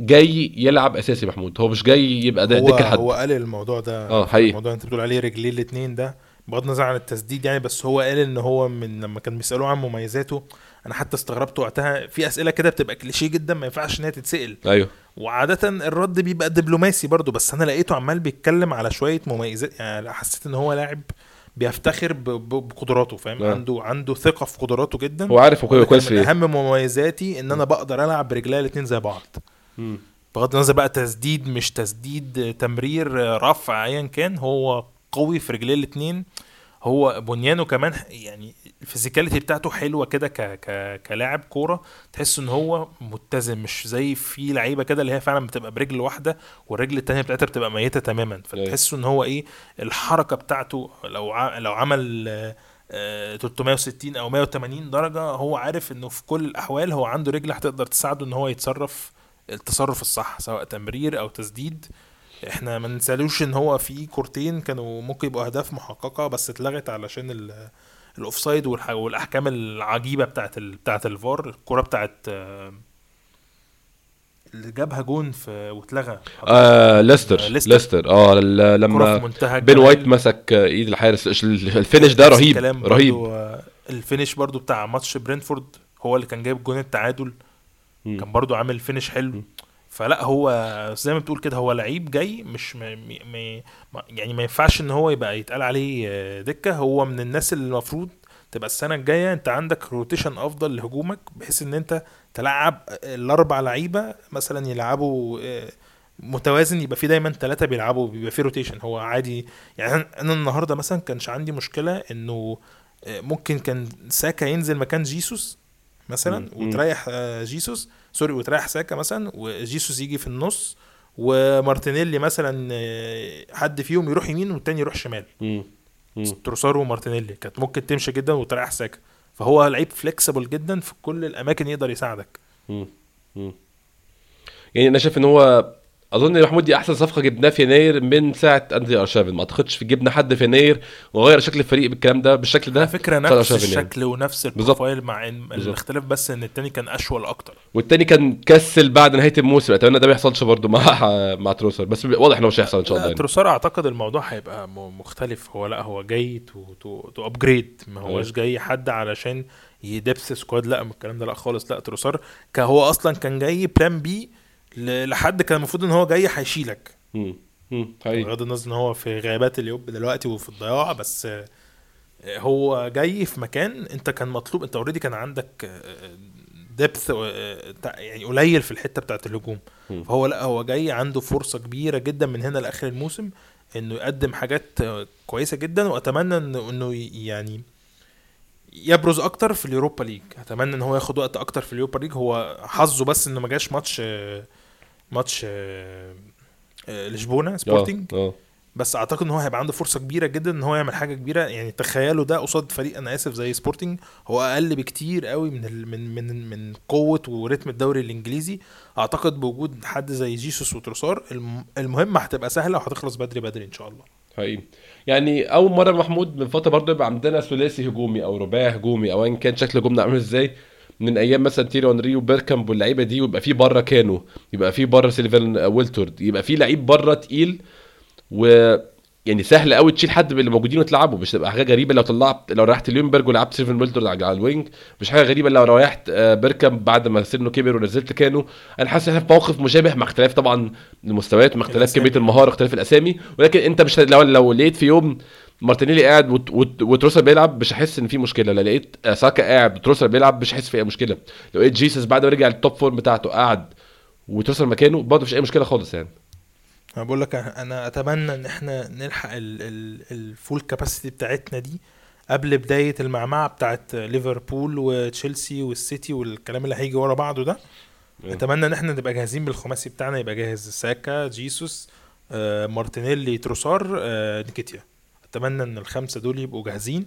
جاي يلعب أساسي محمود. هو مش جاي يبقى ده دكة لحد هو قال الموضوع ده آه حقيقي. الموضوع انت بتقول عليه رجليه الاثنين ده بغض النظر عن التسديد يعني بس هو قال ان هو من لما كان بيسألوه عن مميزاته أنا حتى استغربت وقتها في أسئلة كده بتبقى كليشيه جدا ما ينفعش إنها تتسأل. أيوه. وعادة الرد بيبقى دبلوماسي برضو بس أنا لقيته عمال بيتكلم على شوية مميزات يعني حسيت إن هو لاعب بيفتخر ب- ب- بقدراته فاهم؟ آه. عنده عنده ثقة في قدراته جدا. هو عارف هو كويس من إيه. أهم مميزاتي إن أنا بقدر ألعب برجليا الاثنين زي بعض. مم. بغض النظر بقى تسديد مش تسديد تمرير رفع ايا كان هو قوي في رجليه الاثنين هو بنيانه كمان يعني الفيزيكاليتي بتاعته حلوة كده ك ك كلاعب كورة تحس إن هو متزن مش زي في لعيبة كده اللي هي فعلا بتبقى برجل واحدة والرجل التانية بتاعتها بتبقى ميتة تماما. فتحس إن هو إيه الحركة بتاعته لو ع... لو عمل آه، آه، 360 أو 180 درجة هو عارف إنه في كل الأحوال هو عنده رجل هتقدر تساعده إن هو يتصرف التصرف الصح سواء تمرير أو تسديد. إحنا ما ننسالوش ان هو في كورتين كانوا ممكن يبقوا اهداف محققة بس اتلغت علشان ال- ال offside والأحكام العجيبة بتاعت ال... بتاعت الفار الكرة بتاعت آه، اللي جابها جون في واتلغى آه ليستر آه، ليستر. ليستر آه لما بين. وايت مسك إيد الحارس ال finish ده رهيب رهيب برضو، ال finish برضو بتاع ماتش برينتفورد هو اللي كان جايب جون التعادل مم. كان برضو عامل finish حلو مم. فلا هو زي ما بتقول كده هو لعيب جاي مش ما ما- يعني ما ينفعش إن هو يبقى يتقال عليه آه، دكة. هو من الناس اللي المفروض تبقى السنة الجاية أنت عندك rotation أفضل لهجومك بحيث إن أنت تلعب الأربع لعيبة مثلا يلعبوا آه، متوازن يبقى في دايما ثلاثة بيلعبوا بيبقى في rotation هو عادي. يعني أنا النهارده مثلا كانش عندي مشكلة إنه آه، ممكن كان ساكا ينزل مكان جيسوس مثلا. وتريح جيسوس sorry وتريح ساكا مثلا وجيسوس يجي في النص ومارتينيلي مثلا آه، حد فيهم يروح يمين والتاني يروح شمال. تروسارو ومارتينيلي كانت ممكن تمشي جدا وتريح ساكا فهو لعيب flexible جدا في كل الأماكن يقدر يساعدك مم. مم. يعني أنا شايف إن هو أظن يا محمود دي أحسن صفقة جبناها في يناير من ساعة أندري ارشافين ما أعتقدش في جبنا حد في يناير وغير شكل الفريق بالكلام ده بالشكل ده على فكرة نفس يعني. الشكل ونفس. ال profile مع إن. الاختلاف بس إن التاني كان أشول أكتر والتاني كان كسل بعد نهاية الموسم أتمنى ده ما يحصلش برضه مع مع تروسر بس واضح انه مش هيحصل إن شاء الله يعني. تروسار أعتقد الموضوع هيبقى مختلف هو لأ هو جاي to to upgrade ما هوش أيوة. جاي حد علشان depth squad لأ من الكلام ده لأ خالص لأ تروسار كان هو أصلا كان جاي plan B لحد كان المفروض إن هو جاي هيشيلك. بغض النظر إن هو في غيابات ال يوب دلوقتي وفي الضياع بس آه، هو جاي في مكان أنت كان مطلوب أنت already كان عندك depth يعني قليل في الحتة بتاعت الهجوم. فهو لأ هو جاي عنده فرصة كبيرة جدا من هنا لآخر الموسم إنه يقدم حاجات آه، كويسة جدا وأتمنى إنه انه يعني يبرز أكتر في ال Europa League. أتمنى إن هو ياخد وقت أكتر في ال Europa League. هو حظه بس إنه ما جاش ماتش آه، ماتش آه، آه، لشبونة سبورتنج. آه. بس أعتقد إن هو هيبقى عنده فرصة كبيرة جدا إن هو يعمل حاجة كبيرة. يعني تخيلوا ده قصاد فريق أنا آسف زي سبورتنج. هو أقل بكتير قوي من ال من من من قوة ورتم الدوري الإنجليزي. أعتقد بوجود حد زي جيسوس وتروسار الم- المهمة هتبقى سهلة وهتخلص بدري بدري إن شاء الله. حقيقي. يعني أول مرة محمود من فترة برضه يبقى عندنا ثلاثي هجومي أو رباعي هجومي أو ايا كان شكل هجومنا عامل إزاي. من أيام مثلا تييري هنري وبيركامب واللعيبة دي ويبقى في بره كانو يبقى في بره سيلفان ويلتورد يبقى في لعيب بره تقيل و يعني سهل قوي تشيل حد من اللي موجودين وتلعبه. مش تبقى حاجة غريبة لو طلعت لو ريحت ليونبرج ولعبت سيلفان ويلتورد على ال wing. مش حاجة غريبة لو ريحت آه، بيركامب بعد ما سنه كبر ونزلت كانو. أنا حاسس إن إحنا في موقف مشابه مع اختلاف طبعا المستويات مع اختلاف. كمية المهارة اختلاف الأسامي. ولكن أنت مش لو لو لقيت في يوم مارتينيلي قاعد وت- وت- وتروسر بيلعب مش هحس إن في مشكلة. لو لقيت ساكا قاعد وتروسر بيلعب مش هحس في أي مشكلة. لو لقيت جيسس بعد ما رجع لل top form بتاعته قاعد وتروسر مكانه برضه مفيش أي مشكلة خالص يعني. أنا بقول لك أنا أتمنى إن إحنا نلحق ال- ال- ال full capacity بتاعتنا دي قبل بداية المعمعة بتاعت ليفربول وتشيلسي والسيتي والكلام اللي هيجي ورا بعضه ده. أيوة. أتمنى إن إحنا نبقى جاهزين بالخماسي بتاعنا يبقى جاهز ساكا جيسوس آه، مارتينيلي تروسار آه، نيكيتيا. اتمنى ان الخمسة دول يبقوا جاهزين.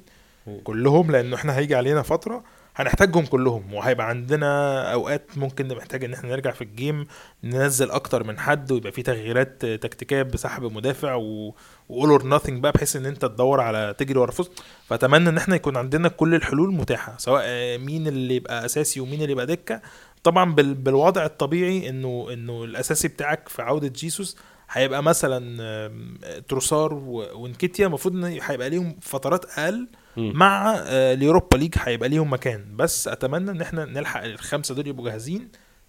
كلهم لأنه إحنا هيجي علينا فترة هنحتاجهم كلهم وهيبقى عندنا أوقات ممكن نحتاج إن إحنا نرجع في ال game ننزل أكتر من حد ويبقى في تغييرات تكتيكية بسحب مدافع و و all or nothing بقى بحيث إن أنت تدور على تجري ورا فوز فأتمنى إن إحنا يكون عندنا كل الحلول متاحة سواء مين اللي يبقى أساسي ومين اللي يبقى دكة طبعا بال- بالوضع الطبيعي إنه إنه الأساسي بتاعك في عودة جيسوس هيبقى مثلا تروسار و- ونكيتيا المفروض إن هيبقى ليهم فترات أقل. مع آه، ال Europa League هيبقى ليهم مكان. بس أتمنى إن إحنا نلحق الخمسة دول يبقوا جاهزين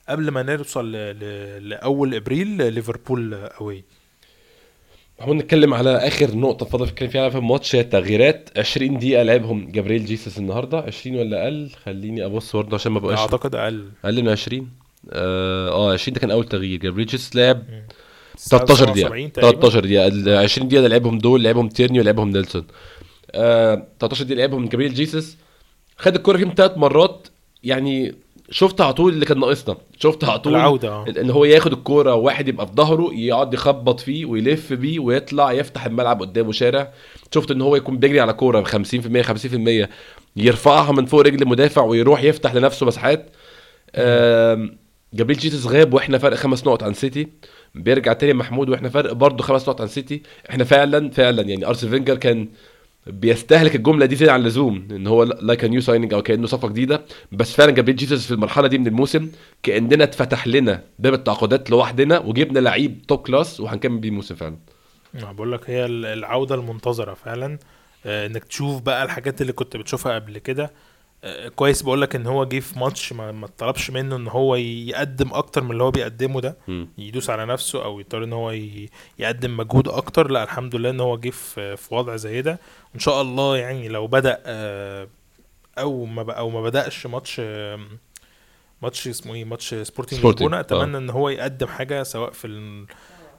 قبل ما نوصل لأول إبريل ليفربول away. محمود نتكلم على آخر نقطة فاضل نتكلم فيها في الماتش هي التغييرات. 20 دقيقة لعبهم جابريل جيسس النهارده. 20 ولا أقل؟ خليني أبص برضه عشان ما بقاش أعتقد أقل. أقل من 20 آه آه، 20 ده كان أول تغيير. جابريل جيسس لعب. 13 77 دقيقة. تقريباً. 13 دقيقة. ال 20 دقيقة اللي لعبهم دول لعبهم تيرني ولعبهم نيلسون. آه 13 دقيقة لعبهم جابريل جيسس. خد الكرة فيهم ثلاث مرات. يعني شفت على طول اللي كان ناقصنا. شفت على طول العودة آه. إن هو ياخد الكورة واحد يبقى في ظهره يقعد يخبط فيه ويلف بيه ويطلع يفتح الملعب قدامه شارع. شفت إن هو يكون بيجري على كورة ب 50% 50% يرفعها من فوق رجل المدافع ويروح يفتح لنفسه مساحات. جابريل جيسوس غاب وإحنا فرق خمس نقط عن سيتي. بيرجع تاني محمود وإحنا فرق برضه خمس نقط عن سيتي. إحنا فعلا فعلا يعني ارسنال فينجر كان بيستهلك الجملة دي زياده عن اللزوم إن هو like new signing أو كأنه صفقة جديدة. بس فعلا جابريل جيسوس في المرحلة دي من الموسم كأننا اتفتح لنا باب التعاقدات لوحدنا وجبنا لعيب top class وهنكمل بيه الموسم فعلا. بقول لك هي ال- العودة المنتظرة فعلا. آه، إنك تشوف بقى الحاجات اللي كنت بتشوفها قبل كده. كويس بقول لك إن هو جه في ماتش ما ما طلبش منه إن هو يقدم أكتر من اللي هو بيقدمه ده مم. يدوس على نفسه أو يضطر إن هو يقدم مجهود أكتر لا الحمد لله إن هو جه في وضع زي ده إن شاء الله يعني لو بدأ آه، أو ما أو ما بدأش ماتش آه، ماتش اسمه إيه ماتش سبورتنج لشبونه أتمنى إن هو يقدم حاجة سواء في.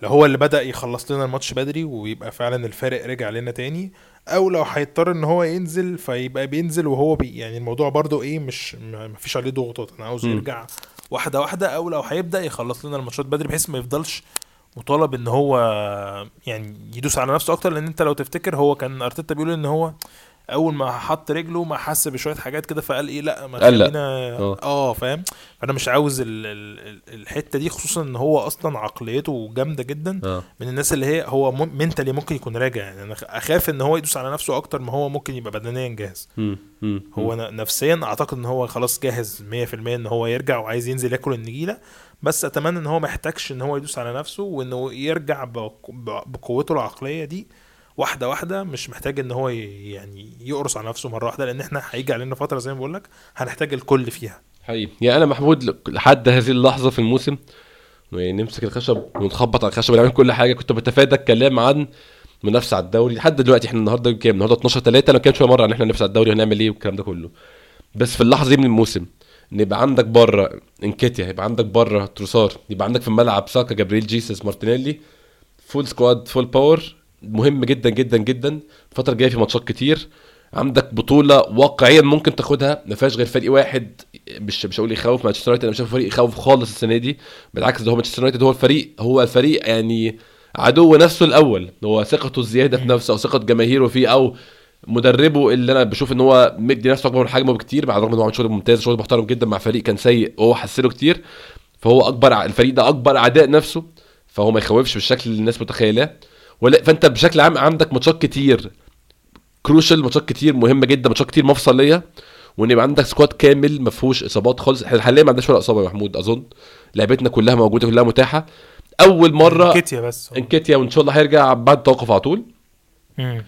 لو هو اللي بدأ يخلص لنا الماتش بدري ويبقى فعلا الفارق رجع لنا تاني أو لو هيضطر إن هو ينزل فيبقى بينزل وهو بي يعني الموضوع برضو إيه مش ما ما فيش عليه ضغوطات أنا عاوز مم. يرجع واحدة واحدة أو لو هيبدأ يخلص لنا الماتشات بدري بحيث ما يفضلش مطالب إن هو يعني يدوس على نفسه أكتر لأن أنت لو تفتكر هو كان أرتيتا بيقول إن هو أول ما حط رجله ما حس بشوية حاجات كده فقال إيه لأ ما. خلينا آه. آه فاهم فأنا مش عاوز ال ال ال- الحتة دي خصوصا إن هو أصلا عقليته جامدة جدا آه من الناس اللي هي هو منتلي ممكن يكون راجع يعني أنا أخاف إن هو يدوس على نفسه أكتر ما هو ممكن يبقى بدنيا جاهز مم. مم. هو نفسيا أعتقد إن هو خلاص جاهز 100% إن هو يرجع وعايز ينزل ياكل النجيلة بس أتمنى إن هو ما يحتاجش إن هو يدوس على نفسه وإنه يرجع بقوته العقلية دي واحدة واحدة مش محتاج إن هو يعني يقرص على نفسه مرة واحدة لأن إحنا هيجي علينا فترة زي ما بقول لك هنحتاج الكل فيها. حقيقي يعني أنا محمود لحد هذه اللحظة في الموسم يعني نمسك الخشب ونخبط على الخشب ونعمل كل حاجة. كنت بتفادى الكلام عن منافسة على الدوري. لحد دلوقتي إحنا النهارده كام النهارده 12 3 أنا كام شوية مرة عن إحنا ننافس على الدوري وهنعمل إيه والكلام ده كله. بس في اللحظة دي من الموسم ان يبقى عندك بره إنكيتيا يبقى عندك بره تروسار يبقى عندك في الملعب ساكا جابريل جيسس مارتينيلي full squad full power مهم جدا جدا جدا. الفترة الجاية في ماتشات كتير. عندك بطولة واقعيا ممكن تاخدها. ما فيهاش غير فريق واحد. مش مش هقول يخوف مانشستر يونايتد. أنا مش فريق يخوف خالص السنة دي. بالعكس ده هو مانشستر يونايتد هو الفريق هو الفريق يعني عدو نفسه الأول. هو ثقته الزيادة في نفسه أو ثقة جماهيره فيه أو مدربه اللي أنا بشوف إن هو مدي نفسه أكبر من حجمه بكتير. مع الرغم إن هو عمل شغل ممتاز شغل محترم جدا مع فريق كان سيء وهو حسنه كتير. فهو أكبر الفريق ده أكبر أعداء نفسه. فهو ما يخوفش بالشكل اللي الناس متخيلاه. ولا فأنت بشكل عام عندك ماتشات كتير. crucial ماتشات كتير مهمة جدا ماتشات كتير مفصليه وإن يبقى عندك squad كامل ما فيهوش إصابات خالص. إحنا حاليا ما عندناش ولا إصابة يا محمود أظن. لعبتنا كلها موجودة كلها متاحة. أول مرة نكيتيا بس. إنكيتيا وإن شاء الله هيرجع بعد التوقف على طول. مم.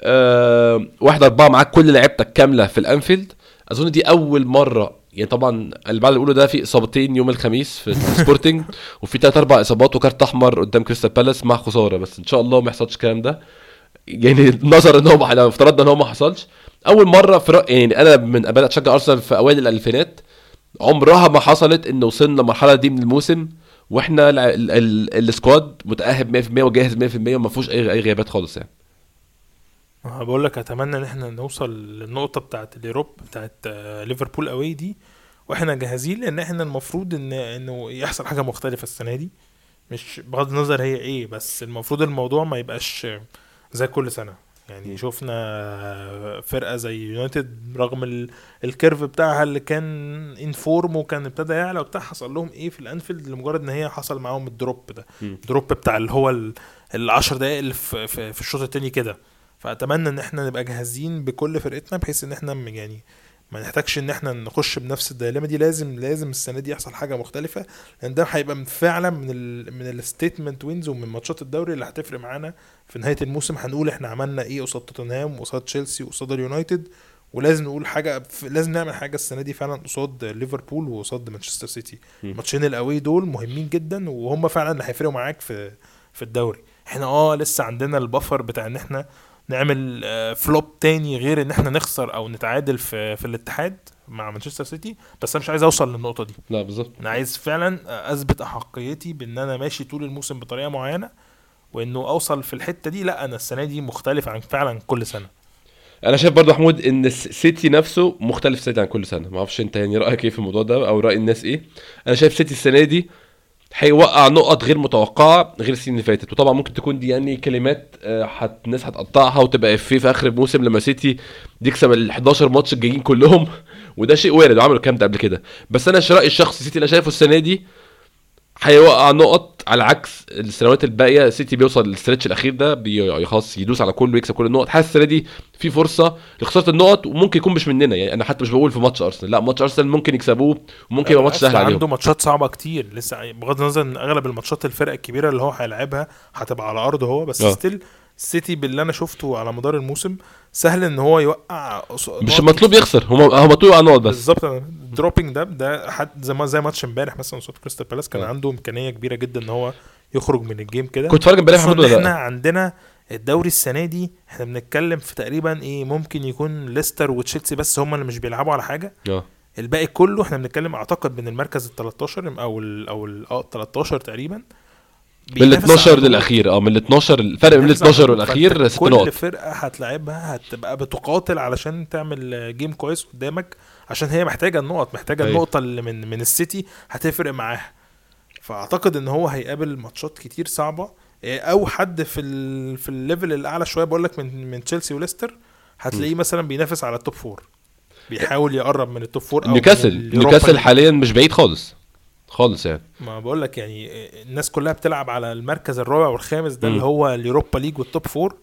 آه واحد أربعة معاك كل لعيبتك كاملة في الأنفيلد. أظن دي أول مرة يعني طبعا اللي بعد بيقولوا ده في إصابتين يوم الخميس في سبورتنج وفي تلات أربع إصابات وكارت أحمر قدام كريستال بالاس مع خسارة بس إن شاء الله ما يحصلش الكلام ده يعني نظرا إن هو لو افترضنا إن هو ما حصلش أول مرة في رأ... يعني أنا من بدات اشجع أرسنال في أوائل الألفينات عمرها ما حصلت إن وصلنا المرحلة دي من الموسم وإحنا. ال squad متأهب 100% وجاهز 100% وما فيهوش أي غيابات خالص يعني بقول لك أتمنى إن إحنا نوصل للنقطة بتاعه اليوروب بتاعه آه، ليفربول أوي دي وإحنا جاهزين لأن إحنا المفروض إن إنه يحصل حاجة مختلفة السنة دي. مش بغض النظر هي إيه بس المفروض الموضوع ما يبقاش زي كل سنة. يعني شفنا فرقة زي يونايتد رغم ال- ال curve بتاعها اللي كان in form وكان ابتدى يعلى وبتاع حصل لهم إيه في الأنفيلد لمجرد إن هي حصل معاهم ال drop ده. ال drop بتاع اللي هو ال- العشر دقايق اللي في, في, في الشوط التاني كده. فأتمنى إن إحنا نبقى جاهزين بكل فرقتنا بحيث إن إحنا يعني ما نحتاجش إن إحنا نخش بنفس ال dilemma دي. لازم لازم السنة دي يحصل حاجة مختلفة لأن ده هيبقى فعلا من ال من ال statement wins ومن ماتشات الدوري اللي هتفرق معانا في نهاية الموسم. هنقول إحنا عملنا إيه قصاد توتنهام وقصاد تشيلسي وقصاد اليونايتد ولازم نقول حاجة لازم نعمل حاجة السنة دي فعلا قصاد ليفربول وقصاد مانشستر سيتي. مم. ماتشين الأوي دول مهمين جدا وهم فعلا اللي هيفرقوا معاك في في الدوري. إحنا آه لسه عندنا البفر بتاع إن إحنا نعمل آه، فلوب تاني غير إن إحنا نخسر أو نتعادل في في الاتحاد مع مانشستر سيتي بس أنا مش عايز أوصل للنقطة دي. لا بالظبط. أنا عايز فعلا أثبت أحقيتي بإن أنا ماشي طول الموسم بطريقة معينة وإنه أوصل في الحتة دي. لا أنا السنة دي مختلف عن فعلا كل سنة. أنا شايف برضو محمود إن الس- سيتي نفسه مختلف سيتي عن كل سنة. ما أعرفش أنت يعني رأيك إيه في الموضوع ده أو رأي الناس إيه. أنا شايف سيتي السنة دي هيوقع نقط غير متوقعة غير السنين اللي فاتت. وطبعا ممكن تكون دي يعني كلمات آه، حت الناس هتقطعها وتبقى إفيه في آخر الموسم لما سيتي يكسب ال 11 ماتش الجايين كلهم. وده شيء وارد وعملوا الكلام ده قبل كده. بس أنا رأيي الشخصي سيتي أنا شايفه السنة دي هيوقع نقط على عكس السنوات الباقية. سيتي بيوصل لل stretch الأخير ده بي- خلاص يدوس على كله ويكسب كل النقط. حاسس السنة دي في فرصة لخسارة النقط وممكن يكون مش مننا. يعني أنا حتى مش بقول في ماتش أرسنال. لا ماتش أرسنال ممكن يكسبوه وممكن يبقى ماتش سهل ده عنده عليهم ماتشات صعبة كتير. لسه بغض النظر إن أغلب الماتشات الفرق الكبيرة اللي هو هيلعبها هتبقى على أرضه هو بس آه. still السيتي باللي أنا شفته على مدار الموسم سهل إن هو يوقع مش مطلوب يخسر. هو هو مطلوب على نقط بس. بالظبط. ال dropping ده ده حد زي ما زي ماتش امبارح مثلا قصاد كريستال بالاس كان آه. عنده إمكانية كبيرة جدا إن هو يخرج من ال game كده. كنت فاكر امبارح محمود ولا إحنا عندنا الدوري السنة دي إحنا بنتكلم في تقريبا إيه ممكن يكون ليستر وتشيلسي بس هم اللي مش بيلعبوا على حاجة. آه. الباقي كله إحنا بنتكلم أعتقد من المركز ال 13 أو ال أو ال آه 13 تقريبا. من ال بينافس 12 على للأخير آه من ال 12 الفرق من ال بينافس على 12 الهبوط. والأخير ست كل نقط فرقة هتلعبها هتبقى بتقاتل علشان تعمل جيم كويس قدامك عشان هي محتاجة النقط محتاجة أيوة. النقطة اللي من من السيتي هتفرق معاها. فأعتقد إن هو هيقابل ماتشات كتير صعبة. إيه، أو حد في ال في ال level الأعلى شوية بقول لك من من تشيلسي وليستر هتلاقيه مثلا بينافس على ال top four بيحاول يقرب من ال top four نيوكاسل نيوكاسل. حاليا مش بعيد خالص. خالص يعني. ما بقول لك يعني الناس كلها بتلعب على المركز الرابع والخامس ده مم. اللي هو اليوروبا ليج وال top four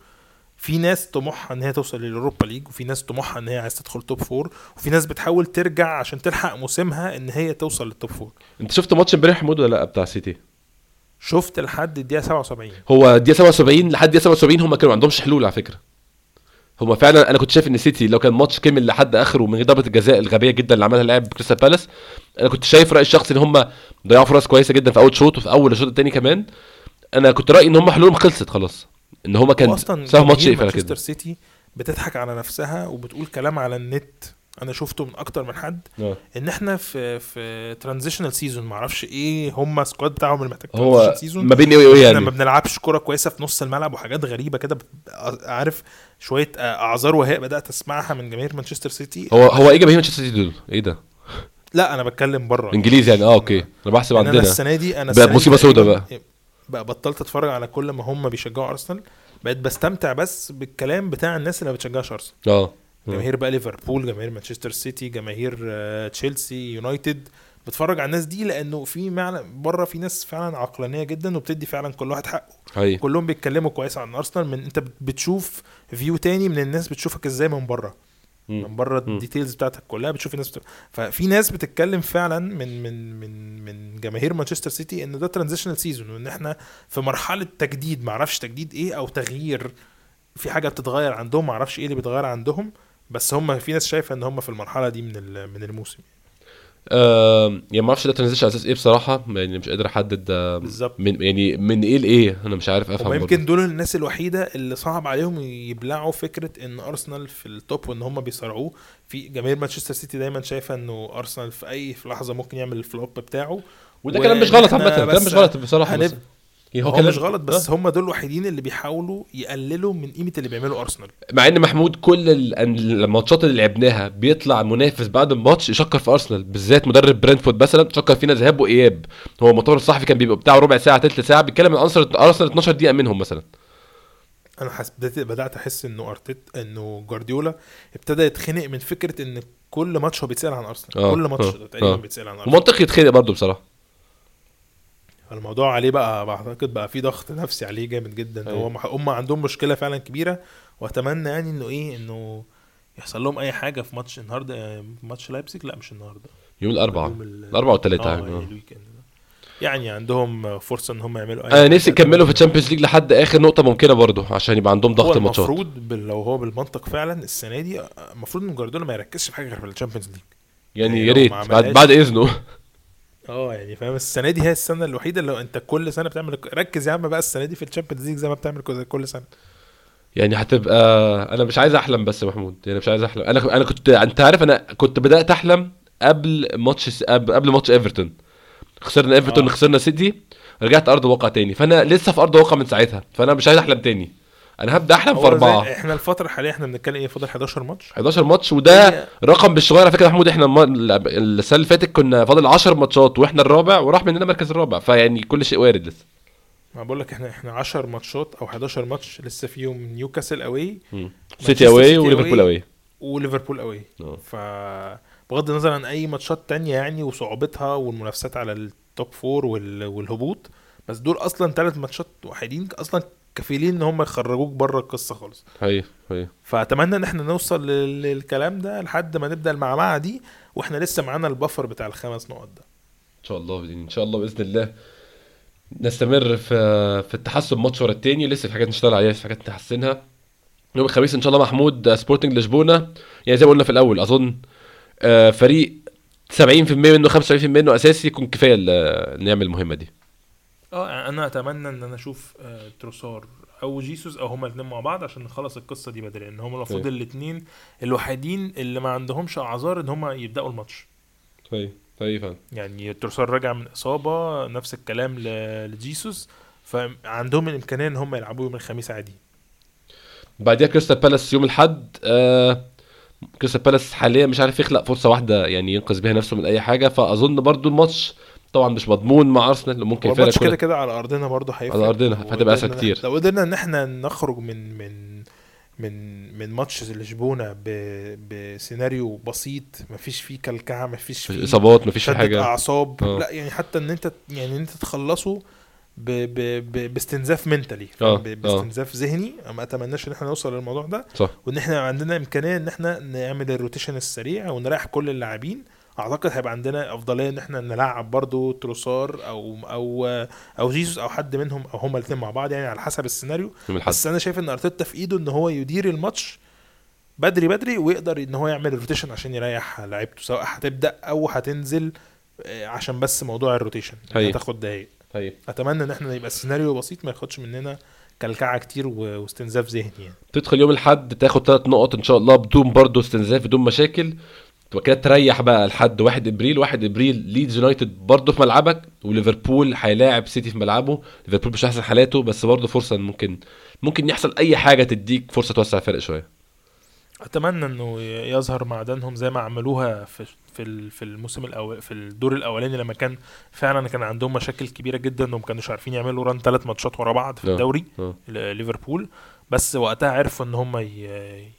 في ناس طموحها إن هي توصل لليوروبا ليج وفي ناس طموحها إن هي عايز تدخل top four وفي ناس بتحاول ترجع عشان تلحق موسمها إن هي توصل لل top four أنت شفت ماتش امبارح محمود ولا لأ بتاع سيتي؟ شفت لحد الدقيقة 77 هو دقيقه 77 لحد دقيقه 77 هم كانوا ما عندهمش حلول على فكرة. هم فعلا أنا كنت شايف إن سيتي لو كان ماتش كمل لحد آخره من غير ضربة الجزاء الغبية جدا اللي عملها اللاعب كريستال بالاس أنا كنت شايف رأيي الشخصي إن هم ضيعوا فرص كويسة جدا في أول شوط وفي أول الشوط الثاني كمان. أنا كنت رأيي إن هم حلولهم خلصت خلاص. إن هم كان سهل ماتش يقفل مانشستر كده. سيتي بتضحك على نفسها وبتقول كلام على النت. أنا شفته من أكتر من حد. آه. إن إحنا في في transitional season معرفش إيه هم squad بتاعهم اللي محتاج هو season. ما بين إيه وإيه إحنا ما يعني بنلعبش كرة كويسة في نص الملعب وحاجات غريبة كده عارف؟ شوية أعذار وهي بدأت أسمعها من جماهير مانشستر سيتي. هو هو إيه جماهير مانشستر سيتي دول؟ إيه ده؟ لا أنا بتكلم بره. إنجليزي يعني؟ آه أوكي. أنا بحسب يعني أنا عندنا. السنة دي أنا بقت السنة دي مصيبة سودا تقريباً بقى. بقى بطلت أتفرج على كل ما هم بيشجعوا أرسنال. بقيت بستمتع بس بالكلام بتاع الناس اللي ما بتشجعش أرسنال. آه. جماهير بقى ليفربول جماهير مانشستر سيتي جماهير آه، تشيلسي يونايتد. بتفرج على الناس دي لأنه في معنى بره في ناس فعلا عقلانية جدا وبتدي فعلا كل واحد حقه. هي كلهم بيتكلموا كويس عن ارسنال من أنت بتشوف view تاني من الناس بتشوفك إزاي من بره. من بره. ال details بتاعتك كلها بتشوف الناس بت... ففي ناس بتتكلم فعلا من من من من جماهير مانشستر سيتي إن ده transitional season وإن إحنا في مرحلة تجديد معرفش تجديد إيه أو تغيير. في حاجة بتتغير عندهم معرفش إيه اللي بيتغير عندهم بس هم في ناس شايفة إن هم في المرحلة دي من من الموسم. آه يعني ما أعرفش ده transition على أساس إيه بصراحة يعني مش قادر أحدد بالظبط. من يعني من إيه لإيه أنا مش عارف أفهم. يمكن دول الناس الوحيدة اللي صعب عليهم يبلعوا فكرة إن أرسنال في ال top وإن هم بيصارعوه. في جماهير مانشستر سيتي دايما شايفة إنه أرسنال في أي في لحظة ممكن يعمل ال flop بتاعه. وده كلام مش غلط عامة كلام مش غلط بصراحة بس هنب- يعني هو, مش غلط بس آه. هم دول الوحيدين اللي بيحاولوا يقللوا من قيمة اللي بيعمله أرسنال. مع إن محمود كل ال- الماتشات اللي لعبناها بيطلع منافس بعد الماتش يشكر في أرسنال بالذات مدرب برينفورد مثلا شكر فينا ذهاب وإياب. هو المؤتمر الصحفي كان بيبقى بتاعه ربع ساعة تلت ساعة بيتكلم عن أرسنال أرسنال 12 دقيقة منهم مثلا. أنا حس... بدات أحس إنه ارتيت إنه جوارديولا ابتدى يتخنق من فكرة إن كل ماتش هو بيتسأل عن أرسنال. آه، كل ماتش آه، تقريبا. بيتسأل عن أرسنال. ومنطقي يتخنق برضه بصراحة. الموضوع عليه بقى بعتقد بقى في ضغط نفسي عليه جامد جدا. أيوة. هو هم عندهم مشكلة فعلا كبيرة وأتمنى يعني إنه إيه إنه يحصل لهم أي حاجة في ماتش النهارده آه، ماتش لايبزيج لا مش النهارده. يوم الاربعاء الاربعاء والثلاثه آه يعني يعني آه. يعني عندهم فرصة إن هم يعملوا أنا حاجة. نفسي يكملوا في ال Champions League لحد آخر نقطة ممكنة برضه عشان يبقى عندهم ضغط الماتشات المفروض لو هو بالمنطق فعلا السنة دي آه، المفروض إن جوارديولا ما يركزش في حاجة غير في ال Champions League يعني يعني يا ريت بعد بعد إذنه. آه يعني فاهم السنة دي هي السنة الوحيدة اللي لو انت كل سنة بتعمل ركز يا عم بقى السنة دي في ال Champions League زي ما بتعمل كل- سنة. يعني هتبقى أنا مش عايز احلم بس يا محمود يعني مش عايز احلم. أنا أنا كنت انت عارف أنا كنت بدأت احلم قبل ماتش قبل قبل ماتش إيفرتون. خسرنا إيفرتون آه. خسرنا سيتي رجعت أرض الواقع تاني. فأنا لسه في أرض الواقع من ساعتها فأنا مش عايز أحلم تاني. أنا هبدأ أحلم في أربعة. إحنا الفترة الحاليه إحنا بنتكلم إيه فاضل 11 ماتش؟ 11 ماتش وده هي- رقم مش صغير. على فكرة يا محمود إحنا السنة اللي فاتت كنا فاضل 10 ماتشات وإحنا الرابع وراح مننا مركز الرابع. فيعني كل شيء وارد لسه. ما بقول لك إحنا إحنا 10 ماتشات أو 11 ماتش لسه فيهم نيوكاسل away سيتي away وليفربول away وليفربول away آه. ف بغض النظر عن أي ماتشات تانية يعني وصعوبتها والمنافسات على ال top four وال... والهبوط بس دول أصلا ثلاث ماتشات وحيدين أصلا كفيلين إن هم يخرجوك بره القصة خالص. هي هي فأتمنى إن إحنا نوصل لل- للكلام ده لحد ما نبدأ المعمعة دي وإحنا لسه معانا البفر بتاع الخمس نقط ده. إن شاء الله إن شاء الله بإذن الله نستمر في في التحسن ماتش ورا التاني. لسه في حاجات نشتغل عليها في حاجات نحسنها. يوم الخميس إن شاء الله محمود سبورتنج لشبونه يعني زي ما قلنا في الأول أظن آه، فريق 70% منه 75% منه أساسي. يكون كفاية ل- نعمل المهمة دي. آه أنا أتمنى إن أنا أشوف آه، تروسار أو جيسوس أو هما الاثنين مع بعض عشان نخلص القصة دي بدري لأن هما المفروض طيب. الاثنين الوحيدين اللي ما عندهمش أعذار إن هما يبدأوا الماتش. طيب طيب فعلا يعني تروسار راجع من إصابة نفس الكلام لجيسوس فعندهم الإمكانية إن هم يلعبوا يوم الخميس عادي. بعديها كريستال بالاس يوم الأحد آه كريستال بالاس حاليا مش عارف يخلق فرصة واحدة يعني ينقذ بيها نفسه من أي حاجة فأظن برضو الماتش طبعا مش مضمون مع أرسنال ممكن يفرق كده كده على أرضنا برضه هيفرق. على أرضنا، فهتبقى أسهل وقدرنا- كتير. لو قدرنا إن إحنا نخرج من من من من ماتش لشبونة بسيناريو بسيط مفيش فيه كلكعة مفيش فيه إصابات مفيش حاجة. أعصاب. آه. لا يعني حتى إن أنت يعني إن أنت تخلصه ب ب ب باستنزاف mentally آه، ب- باستنزاف ذهني. ما أتمناش إن إحنا نوصل للموضوع ده. صح. وإن إحنا عندنا إمكانية إن إحنا نعمل ال rotation السريع ونريح كل اللاعبين. أعتقد هيبقى عندنا أفضلية إن إحنا نلعب برضو تروسار أو أو أو جيسوس أو حد منهم أو هما الاثنين مع بعض يعني على حسب السيناريو. بس أنا شايف إن أرتيتا في إيده إن هو يدير الماتش بدري بدري ويقدر إن هو يعمل ال rotation عشان يريح لعيبته سواء هتبدأ أو هتنزل آه، عشان بس موضوع ال rotation. هي. هتاخد دقايق. طيب أتمنى إن إحنا يبقى السيناريو بسيط ما ياخدش مننا كلكعة كتير واستنزاف ذهني يعني. تدخل يوم الأحد تاخد ثلاث نقط إن شاء الله بدون برضه استنزاف بدون مشاكل. تبقى كده تريح بقى لحد 1 إبريل. 1 إبريل ليدز يونايتد برضه في ملعبك وليفربول هيلاعب سيتي في ملعبه. ليفربول مش أحسن حالاته بس برضه فرصة ممكن ممكن يحصل أي حاجة تديك فرصة توسع الفرق شوية. أتمنى إنه يظهر معدنهم زي ما عملوها في في في الموسم الأول في الدور الأولاني لما كان فعلا كان عندهم مشاكل كبيرة جدا وما كانوش عارفين يعملوا run ثلاث ماتشات ورا بعض في آه. الدوري ل- ليفربول. بس وقتها عرفوا إن هم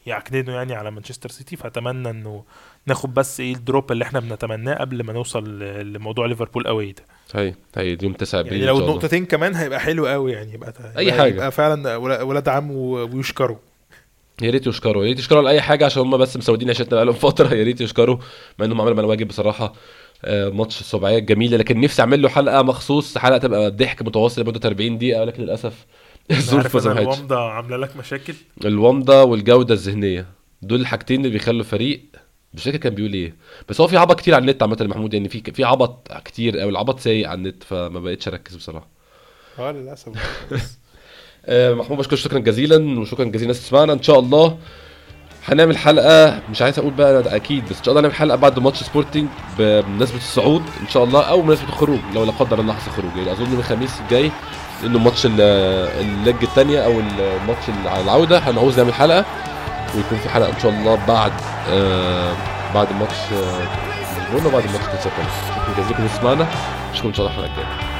يعكننوا يعني على مانشستر سيتي. فأتمنى إنه ناخد بس إيه ال drop اللي إحنا بنتمناه قبل ما نوصل لموضوع ليفربول قوي ده. هي هي يوم 9 ابريل يعني لو النقطتين كمان هيبقى حلو قوي يعني يبقى يبقى, حاجة. يبقى فعلا ولا- ولاد عم ويشكروا. يا ريت يشكروا يا ريت يشكروا على أي حاجة عشان هم بس مسودين عيشتنا بقالهم فترة يا ريت يشكروا. مع إنهم عملوا معانا واجب بصراحة آه، ماتش السبعيه جميلة لكن نفسي أعمل له حلقة مخصوص حلقة تبقى ضحك متواصل لمدة 40 دقيقة ولكن للأسف الظروف ما سمحتش الومضة عاملة لك مشاكل. الومضة والجودة الذهنية دول الحاجتين اللي بيخلوا الفريق مش فاكر كان بيقول إيه بس هو في عبط كتير على النت عامة محمود يعني في في عبط كتير أو العبط سايق على النت فما بقتش أركز بصراحة. آه للأسف. آه، محمود بشكر شكرا جزيلا وشكرا جزيلا الناس تسمعنا. إن شاء الله هنعمل حلقة مش عايز أقول بقى ده أكيد بس إن شاء الله هنعمل حلقة بعد ماتش سبورتنج بمناسبة الصعود إن شاء الله أو بمناسبة الخروج لو لا قدر الله حصل خروج. يعني أظن الخميس الجاي إنه ماتش ال- الليج الثانية أو الماتش على العودة هنعوز نعمل حلقة. ويكون في حلقة إن شاء الله بعد آه بعد ماتش آه لشبونه وبعد ماتش كاس. شكرا جزيلا لكم تسمعنا اشوفكم إن شاء الله الحلقة الجاية